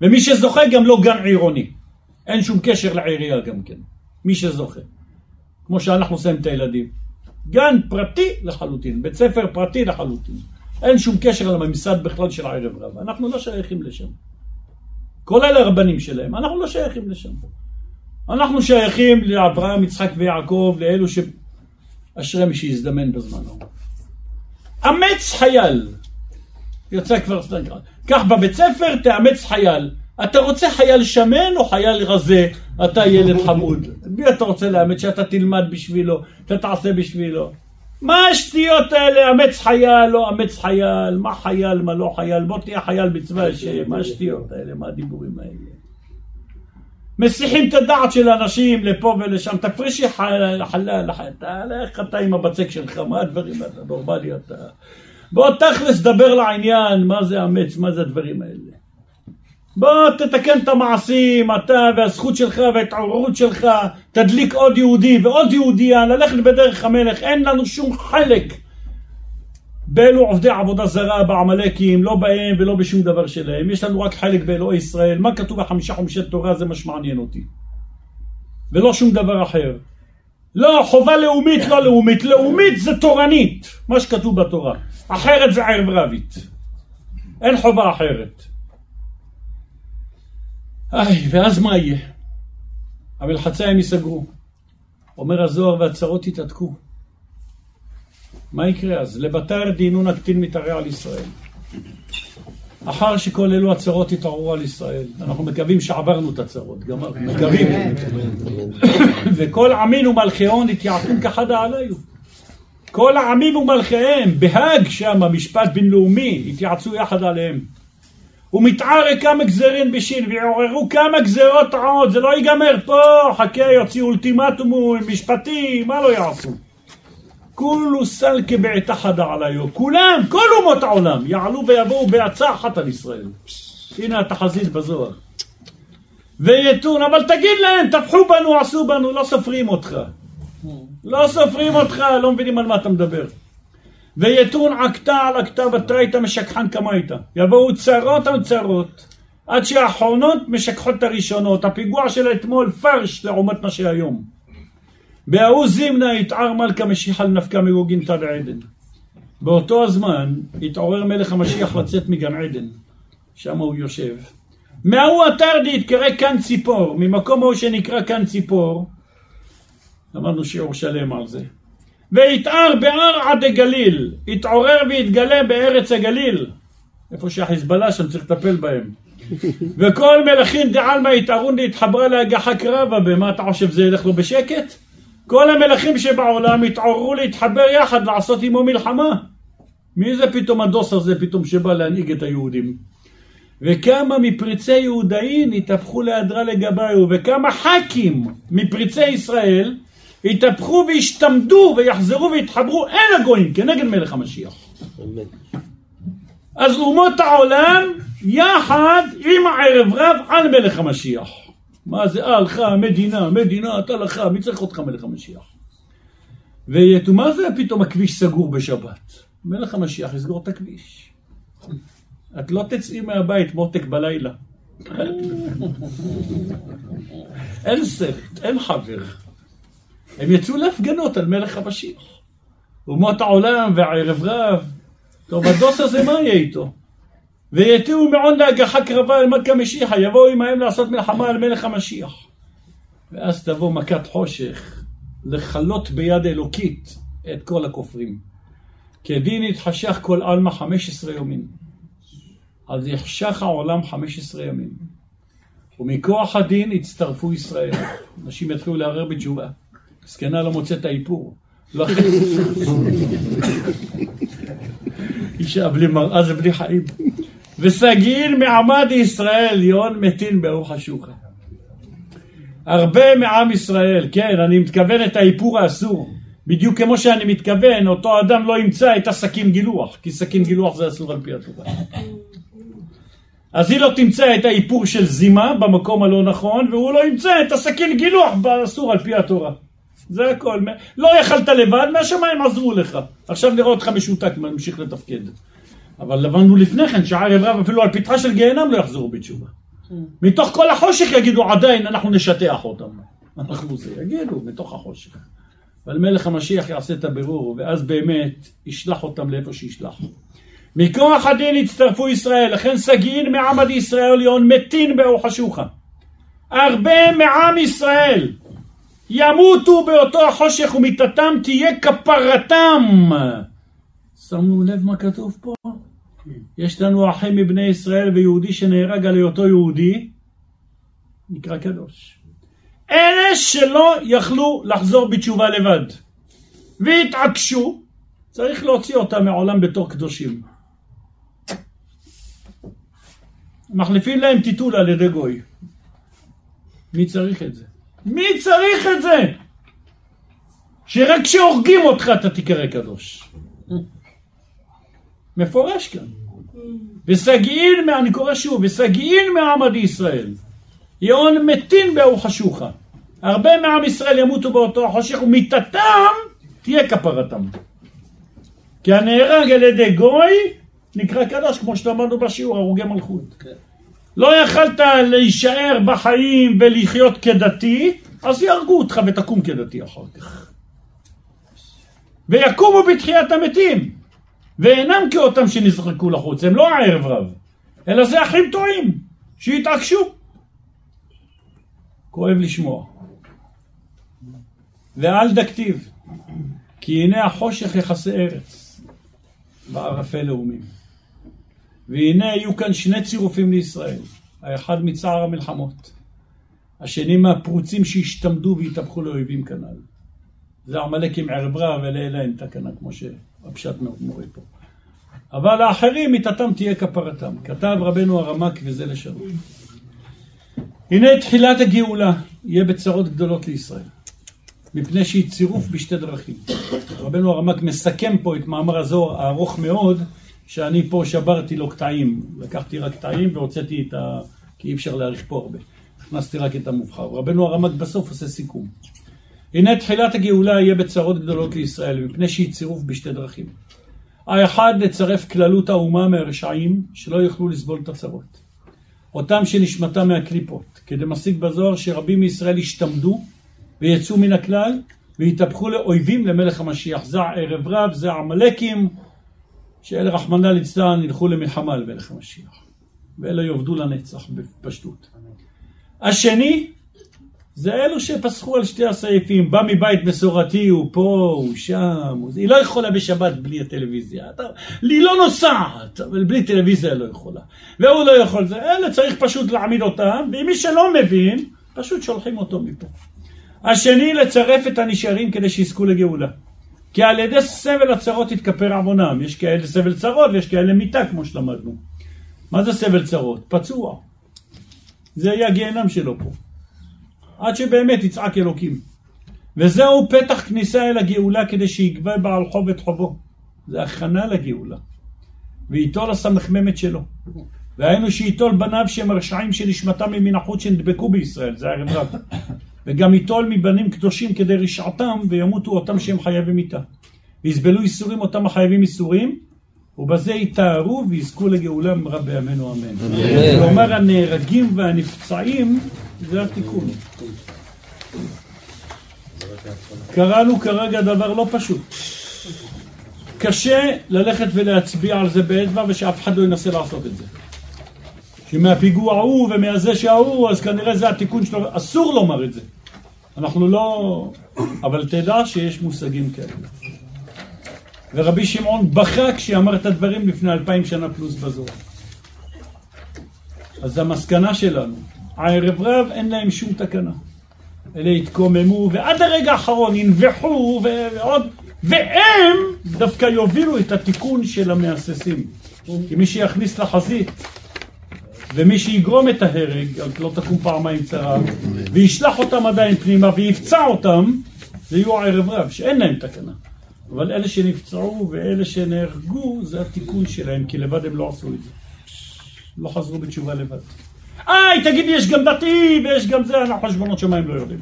ומי שזוכה גם לא גן עירוני. אין שום קשר לעירייה גם כן. מי שזוכה. כמו שאנחנו שמים את הילדים. גן פרטי לחלוטין, בית ספר פרטי לחלוטין. אין שום קשר לממסד בכלל של הערב רב. אנחנו לא שייכים לשם. כל אלה הרבנים שלהם, אנחנו לא שייכים לשם. אנחנו שייכים לאברהם, יצחק ויעקב, לאלו ש... אשרי מי שיזדמן בזמנו. אמץ חייל. יוצא כבר סטנקר. קח בבית ספר, תאמץ חייל. אתה רוצה חייל שמן או חייל רזה? אתה ילד חמוד. מי אתה רוצה לאמץ שאתה תלמד בשבילו, אתה תעשה בשבילו? מה השטויות האלה, אמץ חייל, לא אמץ חייל, מה חייל, מה לא חייל, בוא תהיה חייל בצבא השם, מה השטויות האלה, מה הדיבורים האלה? מסיחים את הדעת של האנשים לפה ולשם, תפרישי חלל, חלל, תלך אתה עם הבצק שלך, מה הדברים האלה, נורמלי אתה. בוא תכלס דבר לעניין, מה זה אמץ, מה זה הדברים האלה. בוא תתקן את המעשים, אתה והזכות שלך וההתעוררות שלך, תדליק עוד יהודי ועוד יהודייה, ללכת בדרך המלך, אין לנו שום חלק באלו עובדי עבודה זרה, בעמלקים, לא בהם ולא בשום דבר שלהם. יש לנו רק חלק באלוהי ישראל. מה כתוב בחמישה חומשי תורה זה מה שמעניין אותי. ולא שום דבר אחר. לא, חובה לאומית, לא לאומית. לאומית זה תורנית, מה שכתוב בתורה. אחרת זה ערב רבית. אין חובה אחרת. איי, ואז מה יהיה? המלחצה הם ייסגרו. אומר הזוהר והצרות יתעתקו. מה יקרה אז? לבתר דינון הקטין מתערע על ישראל. אחר שכל אלו הצרות יתעוררו על ישראל, אנחנו מקווים שעברנו את הצרות, גמרנו, מקווים. וכל עמין ומלכיון יתייעפון כחדה עליו. כל העמים ומלכיהם, בהאג שם, משפט בינלאומי, התייעצו יחד עליהם. ומתערה כמה גזרין בשין, ויעוררו כמה גזרות עוד, זה לא ייגמר פה, חכה, יוציאו אולטימטום, משפטים, מה לא יעשו? כולו סלקה בעתה חדה עליו, כולם, כל אומות העולם, יעלו ויבואו בעצה אחת על ישראל. הנה התחזית בזוהר. ויתון, אבל תגיד להם, טפחו בנו, עשו בנו, לא סופרים אותך. לא סופרים אותך, לא מבינים על מה אתה מדבר. ויתון עקתה על עקתה בתרייתא משכחן קמייתא. יבואו צרות על צרות, עד שהאחרונות משכחות את הראשונות. הפיגוע של אתמול פרש לעומת מה שהיום. בההוא זימנה יתער מלכה משיח על נפקא מגוגין תד עדן. באותו הזמן התעורר מלך המשיח לצאת מגן עדן, שם הוא יושב. מההוא אתר יתקרא כאן ציפור, ממקום ההוא שנקרא כאן ציפור, למדנו שיעור שלם על זה. ויתער בהר עד הגליל, יתעורר ויתגלה בארץ הגליל, איפה שהחיזבאללה שם צריך לטפל בהם. וכל מלכים דעלמא יתערון להתחברה להגחה קרבה, במה אתה חושב זה ילך לו בשקט? כל המלכים שבעולם התעוררו להתחבר יחד לעשות עמו מלחמה. מי זה פתאום הדוס הזה פתאום שבא להנהיג את היהודים? וכמה מפריצי יהודאין התהפכו להדרה לגביו, וכמה ח"כים מפריצי ישראל יתהפכו וישתמדו ויחזרו ויתחברו אל הגויים כנגד מלך המשיח. אז אומות העולם יחד עם הערב רב על מלך המשיח. מה זה אה לך מדינה, מדינה, אתה לך, מי צריך אותך מלך המשיח? ומה זה פתאום הכביש סגור בשבת? מלך המשיח יסגור את הכביש. את לא תצאי מהבית מותק בלילה. אין סרט, אין חבר. הם יצאו להפגנות על מלך המשיח. אומות העולם והערב רב. טוב, הדוס הזה מה יהיה איתו? ויתיעו מעון להגחה קרבה אל מכה משיחה, יבואו עמהם לעשות מלחמה על מלך המשיח. ואז תבוא מכת חושך, לכלות ביד אלוקית את כל הכופרים. כדין יתחשך כל עלמא חמש עשרה יומים. אז יחשך העולם חמש עשרה ימים. ומכוח הדין יצטרפו ישראל. אנשים יתחילו לערער בתשובה. זקנה לא מוצאת האיפור. לא- אישה בלי מראה זה בלי חיים. וסגין מעמד ישראל, יון מתין ברוך השוקה. הרבה מעם ישראל, כן, אני מתכוון את האיפור האסור. בדיוק כמו שאני מתכוון, אותו אדם לא ימצא את הסכין גילוח, כי סכין גילוח זה אסור על פי התורה. אז היא לא תמצא את האיפור של זימה במקום הלא נכון, והוא לא ימצא את הסכין גילוח באסור על פי התורה. זה הכל. לא יכלת לבד, מהשמיים עזרו לך. עכשיו נראה אותך משותק, ממשיך לתפקד. אבל לבנו לפני כן, שערב רב אפילו על פתחה של גיהנם לא יחזרו בתשובה. מתוך כל החושך יגידו עדיין אנחנו נשטח אותם. אנחנו זה, יגידו, מתוך החושך. אבל מלך המשיח יעשה את הבירור, ואז באמת ישלח אותם לאיפה שישלח. מכוח הדין הצטרפו ישראל, לכן סגין מעמד ישראל ליון מתין באור חשוכה. הרבה מעם ישראל ימותו באותו החושך ומיתתם תהיה כפרתם. שמנו לב מה כתוב פה? יש לנו אחים מבני ישראל ויהודי שנהרג על היותו יהודי, נקרא קדוש. אלה שלא יכלו לחזור בתשובה לבד והתעקשו, צריך להוציא אותם מעולם בתור קדושים. מחליפים להם טיטול על ידי גוי. מי צריך את זה? מי צריך את זה? שרק כשהורגים אותך אתה תיקרא קדוש. מפורש כאן. וסגעין, אני קורא שוב, וסגעין מעמד ישראל. יאון מתין באו חשוכה. הרבה מעם ישראל ימותו באותו החושך, ומיתתם תהיה כפרתם. כי הנהרג על ידי גוי נקרא קדוש, כמו שלמדנו בשיעור, הרוגי מלכות. לא יכלת להישאר בחיים ולחיות כדתי, אז יהרגו אותך ותקום כדתי אחר כך. ויקומו בתחיית המתים, ואינם כאותם שנזרקו לחוץ, הם לא הערב רב, אלא זה אחים טועים, שיתעקשו. כואב לשמוע. ואל דכתיב, כי הנה החושך יכסה ארץ, בערפי לאומים. והנה היו כאן שני צירופים לישראל, האחד מצער המלחמות, השני מהפרוצים שהשתמדו והתהפכו לאויבים כנ"ל. זה עמלק עם ערב רב ולאלה אין תקנה, כמו שהפשט מורה פה. אבל האחרים מיתתם תהיה כפרתם. כתב רבנו הרמק וזה לשלום. הנה תחילת הגאולה יהיה בצרות גדולות לישראל. מפני שהיא צירוף בשתי דרכים. רבנו הרמק מסכם פה את מאמר הזוהר הארוך מאוד, שאני פה שברתי לו קטעים. לקחתי רק קטעים והוצאתי את ה... כי אי אפשר להאריך פה הרבה. הכנסתי רק את המובחר. רבנו הרמק בסוף עושה סיכום. הנה תחילת הגאולה יהיה בצרות גדולות לישראל, מפני שהיא צירוף בשתי דרכים. האחד, לצרף כללות האומה מהרשעים, שלא יוכלו לסבול את הצרות. אותם שנשמתם מהקליפות, כדי משיג בזוהר שרבים מישראל ישתמדו ויצאו מן הכלל והתהפכו לאויבים למלך המשיח. זה ערב רב, זה עמלקים, שאלה רחמנא ליצלן ילכו למלחמה למלך המשיח. ואלה יאבדו לנצח בפשטות. השני, זה אלו שפסחו על שתי הסעיפים, בא מבית מסורתי, הוא פה, הוא שם, הוא... היא לא יכולה בשבת בלי הטלוויזיה, אתה... היא לא נוסעת, אבל בלי טלוויזיה לא יכולה, והוא לא יכול, זה, אלה צריך פשוט להעמיד אותם, ומי שלא מבין, פשוט שולחים אותו מפה. השני, לצרף את הנשארים כדי שיזכו לגאולה. כי על ידי סבל הצרות יתכפר עוונם. יש כאלה סבל צרות ויש כאלה מיתה, כמו שלמדנו. מה זה סבל צרות? פצוע. זה יהיה הגיהנם שלו פה. עד שבאמת יצעק אלוקים. וזהו פתח כניסה אל הגאולה כדי שיגבה בעל חוב את חובו. זה הכנה לגאולה. וייטול הסמ"מת שלו. והיינו שייטול בניו שהם הרשעים שנשמתם ממין החוץ שנדבקו בישראל, זה רב. וגם ייטול מבנים קדושים כדי רשעתם וימותו אותם שהם חייבים מיתה. ויסבלו ייסורים אותם החייבים ייסורים, ובזה יתארו ויזכו לגאולה במהרה בימינו אמן. כלומר הנהרגים והנפצעים זה התיקון. קראנו כרגע דבר לא פשוט. קשה ללכת ולהצביע על זה באצבע ושאף אחד לא ינסה לעשות את זה. שמהפיגוע ההוא ומהזה שההוא, אז כנראה זה התיקון שלו, אסור לומר את זה. אנחנו לא... אבל תדע שיש מושגים כאלה. ורבי שמעון בכה כשאמר את הדברים לפני אלפיים שנה פלוס בזוהר. אז המסקנה שלנו, הערב רב אין להם שום תקנה. אלה התקוממו, ועד הרגע האחרון ינבחו, ועוד, והם דווקא יובילו את התיקון של המהססים. כי מי שיכניס לחזית ומי שיגרום את ההרג, לא תקום פעמיים צרה, וישלח אותם עדיין פנימה ויפצע אותם, זה יהיו ערב רב, שאין להם תקנה. אבל אלה שנפצעו ואלה שנהרגו, זה התיקון שלהם, כי לבד הם לא עשו את זה. לא חזרו בתשובה לבד. איי, תגיד לי, יש גם דתי ויש גם זה, אנחנו חשבונות שמיים לא יודעים.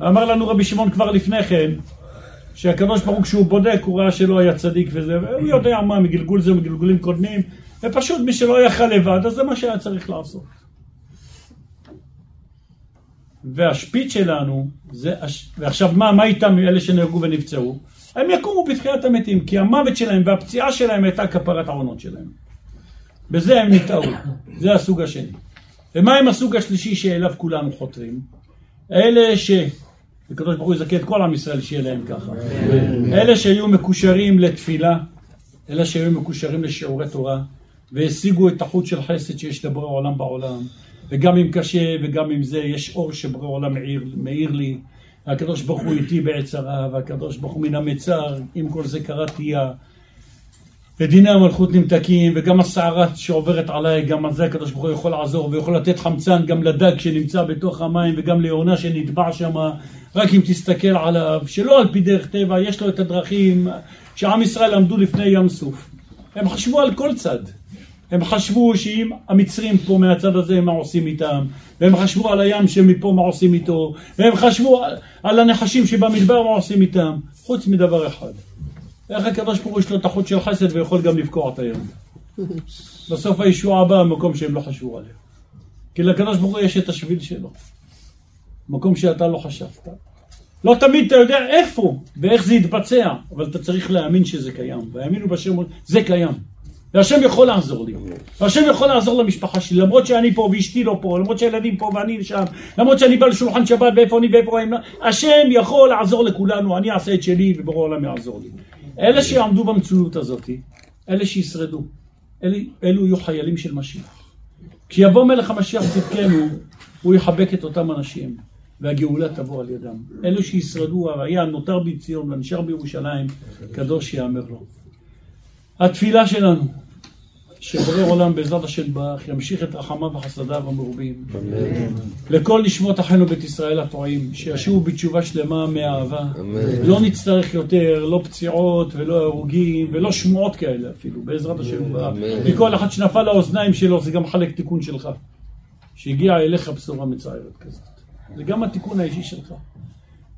אמר לנו רבי שמעון כבר לפני כן, שהקדוש ברוך הוא כשהוא בודק הוא ראה שלא היה צדיק וזה, והוא יודע מה מגלגול זה ומגלגולים קודמים, ופשוט מי שלא יכל לבד, אז זה מה שהיה צריך לעשות. והשפיץ שלנו, זה, ועכשיו מה, מה איתם אלה שנהרגו ונפצעו? הם יקומו בתחילת המתים, כי המוות שלהם והפציעה שלהם הייתה כפרת העונות שלהם. בזה הם נטעו, זה הסוג השני. ומה עם הסוג השלישי שאליו כולנו חותרים? אלה ש... הקדוש ברוך הוא יזכה את כל עם ישראל שיהיה להם ככה. אלה שהיו מקושרים לתפילה, אלה שהיו מקושרים לשיעורי תורה, והשיגו את החוט של חסד שיש לבורא עולם בעולם, וגם אם קשה וגם אם זה, יש אור שבורא עולם מאיר, מאיר לי, הקדוש ברוך הוא איתי בעת צרה, והקדוש ברוך הוא מן המצר, עם כל זה קראתי ודיני המלכות נמתקים, וגם הסערה שעוברת עליי, גם על זה הקדוש ברוך הוא יכול לעזור, ויכול לתת חמצן גם לדג שנמצא בתוך המים, וגם ליונה שנטבע שם, רק אם תסתכל עליו, שלא על פי דרך טבע, יש לו את הדרכים שעם ישראל עמדו לפני ים סוף. הם חשבו על כל צד. הם חשבו שאם המצרים פה מהצד הזה, מה עושים איתם, והם חשבו על הים שמפה מה עושים איתו, והם חשבו על, הנחשים שבמדבר מה עושים איתם, חוץ מדבר אחד. איך הקדוש ברוך הוא יש לו את החוט של חסד ויכול גם לבקוע את הים. בסוף הישועה באה במקום שהם לא חשבו עליה. כי לקדוש ברוך הוא יש את השביל שלו. מקום שאתה לא חשבת. לא תמיד אתה יודע איפה ואיך זה יתבצע, אבל אתה צריך להאמין שזה קיים. והאמינו בשם, זה קיים. והשם יכול לעזור לי. והשם יכול לעזור למשפחה שלי, למרות שאני פה ואשתי לא פה, למרות שהילדים פה ואני שם, למרות שאני בא לשולחן שבת ואיפה אני ואיפה הם... השם יכול לעזור לכולנו, אני אעשה את שלי ובורא העולם יעזור לי. אלה שיעמדו במציאות הזאת, אלה שישרדו, אלה, אלו יהיו חיילים של משיח. כשיבוא מלך המשיח צדקנו, הוא יחבק את אותם אנשים, והגאולה תבוא על ידם. אלו שישרדו, היה נותר בציון ונשאר בירושלים, קדוש יאמר לו. התפילה שלנו, שבורא עולם בעזרת השם ברך ימשיך את רחמיו וחסדיו המרובים. לכל נשמות אחינו בית ישראל הטועים, שישובו בתשובה שלמה מאהבה. לא נצטרך יותר, לא פציעות ולא הרוגים ולא שמועות כאלה אפילו, בעזרת השם ברך. מכל אחד שנפל לאוזניים שלו זה גם חלק תיקון שלך. שהגיעה אליך בשורה מצערת כזאת. זה גם התיקון האישי שלך.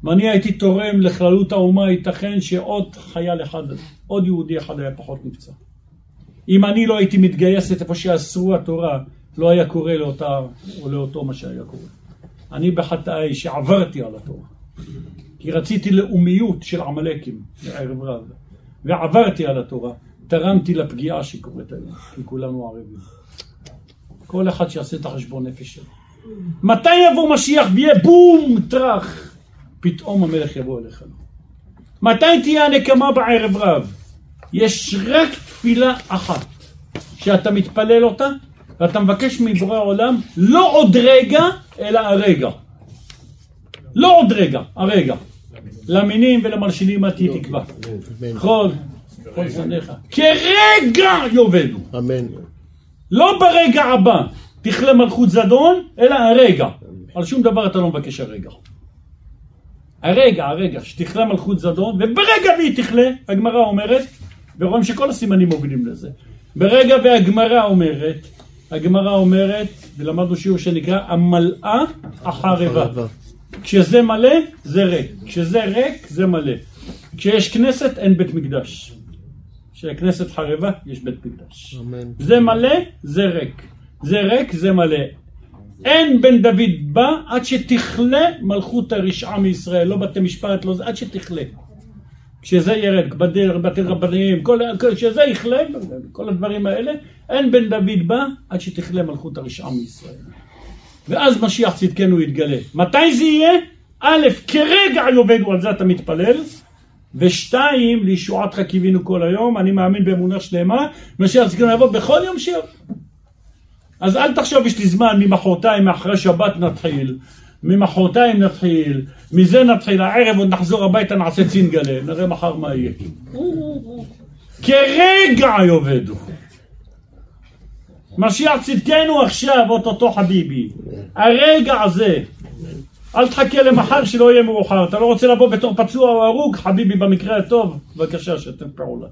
אם אני הייתי תורם לכללות האומה, ייתכן שעוד חייל אחד, עוד יהודי אחד היה פחות נפצע. אם אני לא הייתי מתגייסת איפה שאסרו התורה, לא היה קורה לאותה, או לאותו מה שהיה קורה. אני בחטאי שעברתי על התורה. כי רציתי לאומיות של עמלקים, לערב רב, ועברתי על התורה, תרמתי לפגיעה שקורית היום, כי כולנו ערבים. כל אחד שיעשה את החשבון נפש שלו. מתי יבוא משיח ויהיה בום, טראח, פתאום המלך יבוא אליך. מתי תהיה הנקמה בערב רב? יש רק תפילה אחת, שאתה מתפלל אותה, ואתה מבקש מבורא העולם, לא עוד רגע, אלא הרגע. לא עוד רגע, הרגע. למינים ולמלשינים תהיה תקווה. כל, כל שניך. כרגע יאבדו. אמן. לא ברגע הבא תכלה מלכות זדון, אלא הרגע. על שום דבר אתה לא מבקש הרגע. הרגע, הרגע, שתכלה מלכות זדון, וברגע והיא תכלה, הגמרא אומרת, ורואים שכל הסימנים מובילים לזה. ברגע והגמרא אומרת, הגמרא אומרת, ולמדנו שיעור שנקרא המלאה החרבה. כשזה מלא, זה ריק. כשזה ריק, זה מלא. כשיש כנסת, אין בית מקדש. כשהכנסת חרבה, יש בית מקדש. אמן. זה מלא, זה ריק. זה ריק, זה מלא. אין בן דוד בא עד שתכלה מלכות הרשעה מישראל, לא בתי משפט, לא זה, עד שתכלה. כשזה ירד, בדיר, בתי רבניים, כל, כשזה יכלה, כל הדברים האלה, אין בן דוד בא עד שתכלה מלכות הרשעה מישראל. ואז משיח צדקנו יתגלה. מתי זה יהיה? א', כרגע יאבדו, על זה אתה מתפלל, ושתיים, לישועתך קיווינו כל היום, אני מאמין באמונה שלמה, משיח צדקנו יבוא בכל יום שיום. אז אל תחשוב, יש לי זמן, ממחרתיים, מאחרי שבת נתחיל. ממחרתיים נתחיל, מזה נתחיל, הערב עוד נחזור הביתה נעשה צינגלה, נראה מחר מה יהיה. כרגע יאבדו. משיח צדקנו עכשיו, אוטוטו חביבי. הרגע הזה. אל תחכה למחר שלא יהיה מאוחר. אתה לא רוצה לבוא בתור פצוע או הרוג, חביבי במקרה הטוב, בבקשה שתן פעולה.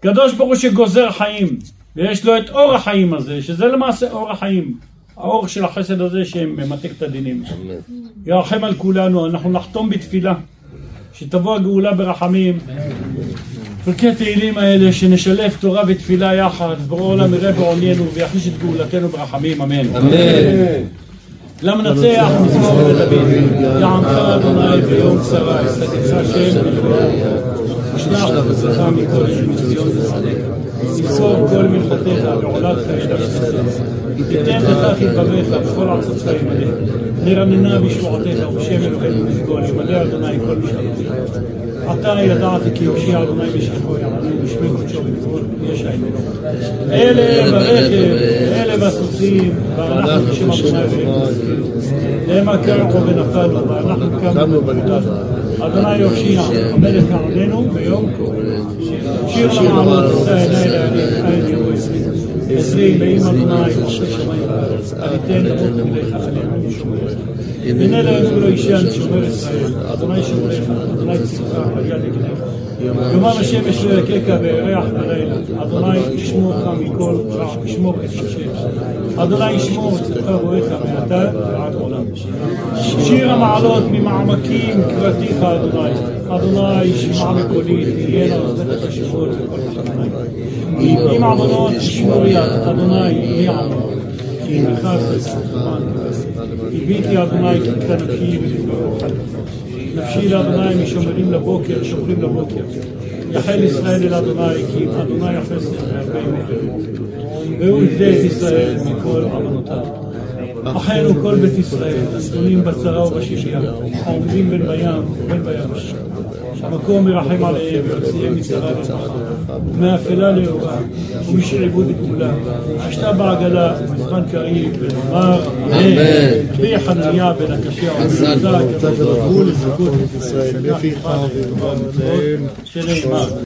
קדוש ברוך הוא שגוזר חיים, ויש לו את אור החיים הזה, שזה למעשה אור החיים. האור של החסד הזה שממתק את הדינים. ירחם על כולנו, אנחנו נחתום בתפילה. שתבוא הגאולה ברחמים. פרקי תהילים האלה, שנשלב תורה ותפילה יחד, ברור עולם יראה בעולנו ויחיש את גאולתנו ברחמים, אמן. אמן. למנצח מזמור לדוד, יענך אדוני ביום צרה, יסתתך השם ושלח בצלחה מכל מציון ושדה. יסור כל מלכותיך ועולת חייך תיתן לך כדבריך בכל ארצותך ימלא. נרננה בשבועותיך ובשם אלוהינו נשגול, ימלא אדוני כל משלותיך. עתה ידעתי כי יושיע אדוני בשכחו יענו בשמי קודשו ובכל ישע עמנו. אלה ברכב, אלה בסוסים, ואנחנו בשם אדוני המה קרחו ונפלנו, ואנחנו קמנו בנתנו. אדוני יושיע, המלך עלינו ביום כה. שיר למעלות, עשה עיני לעלים, עין ירוי. עזרי לאם אדוני, עושה שמיים וארץ, אל יתן אבות אליך, עלינו ושומריך. הנה להם ולא אישן שומר ישראל, אדוני שומריך, אדוני צלך, על יד יומם השמש לא יככה וירח בלילה, אדוני ישמור אותך מכל רע, ישמור את נפשך. אדוני ישמור את צלך רואיך מעתה ועד עולם. שיר המעלות ממעמקים קראתיך אדוני, אדוני שמע בקולי, תהיינה אוזניך קשבות לכל חכמי. אם עוונות תשמור יד, אדוני מי. כי עמך עשית הביתי אדוני כי נפשי נפשי לאדוני משומרים לבוקר, שומרים לבוקר. יחל ישראל אל אדוני, כי אדוני יחס ימים והוא יפדה את ישראל מכל עוונותיו. אחינו כל בית ישראל, הנתונים בצרה ובשביה, העומדים בין בים ובין ביבשה. המקום מרחם עליהם ויוציאם מצרה לרווחה, ומאפלה לאורה, ומשעבוד לגאולה. השתה בעגלה ובזמן קריב, ונאמר אמן. כבי חניה בן הקשה ובמצא, כבוד גבול לזכות ישראל, לפיך שנאמר.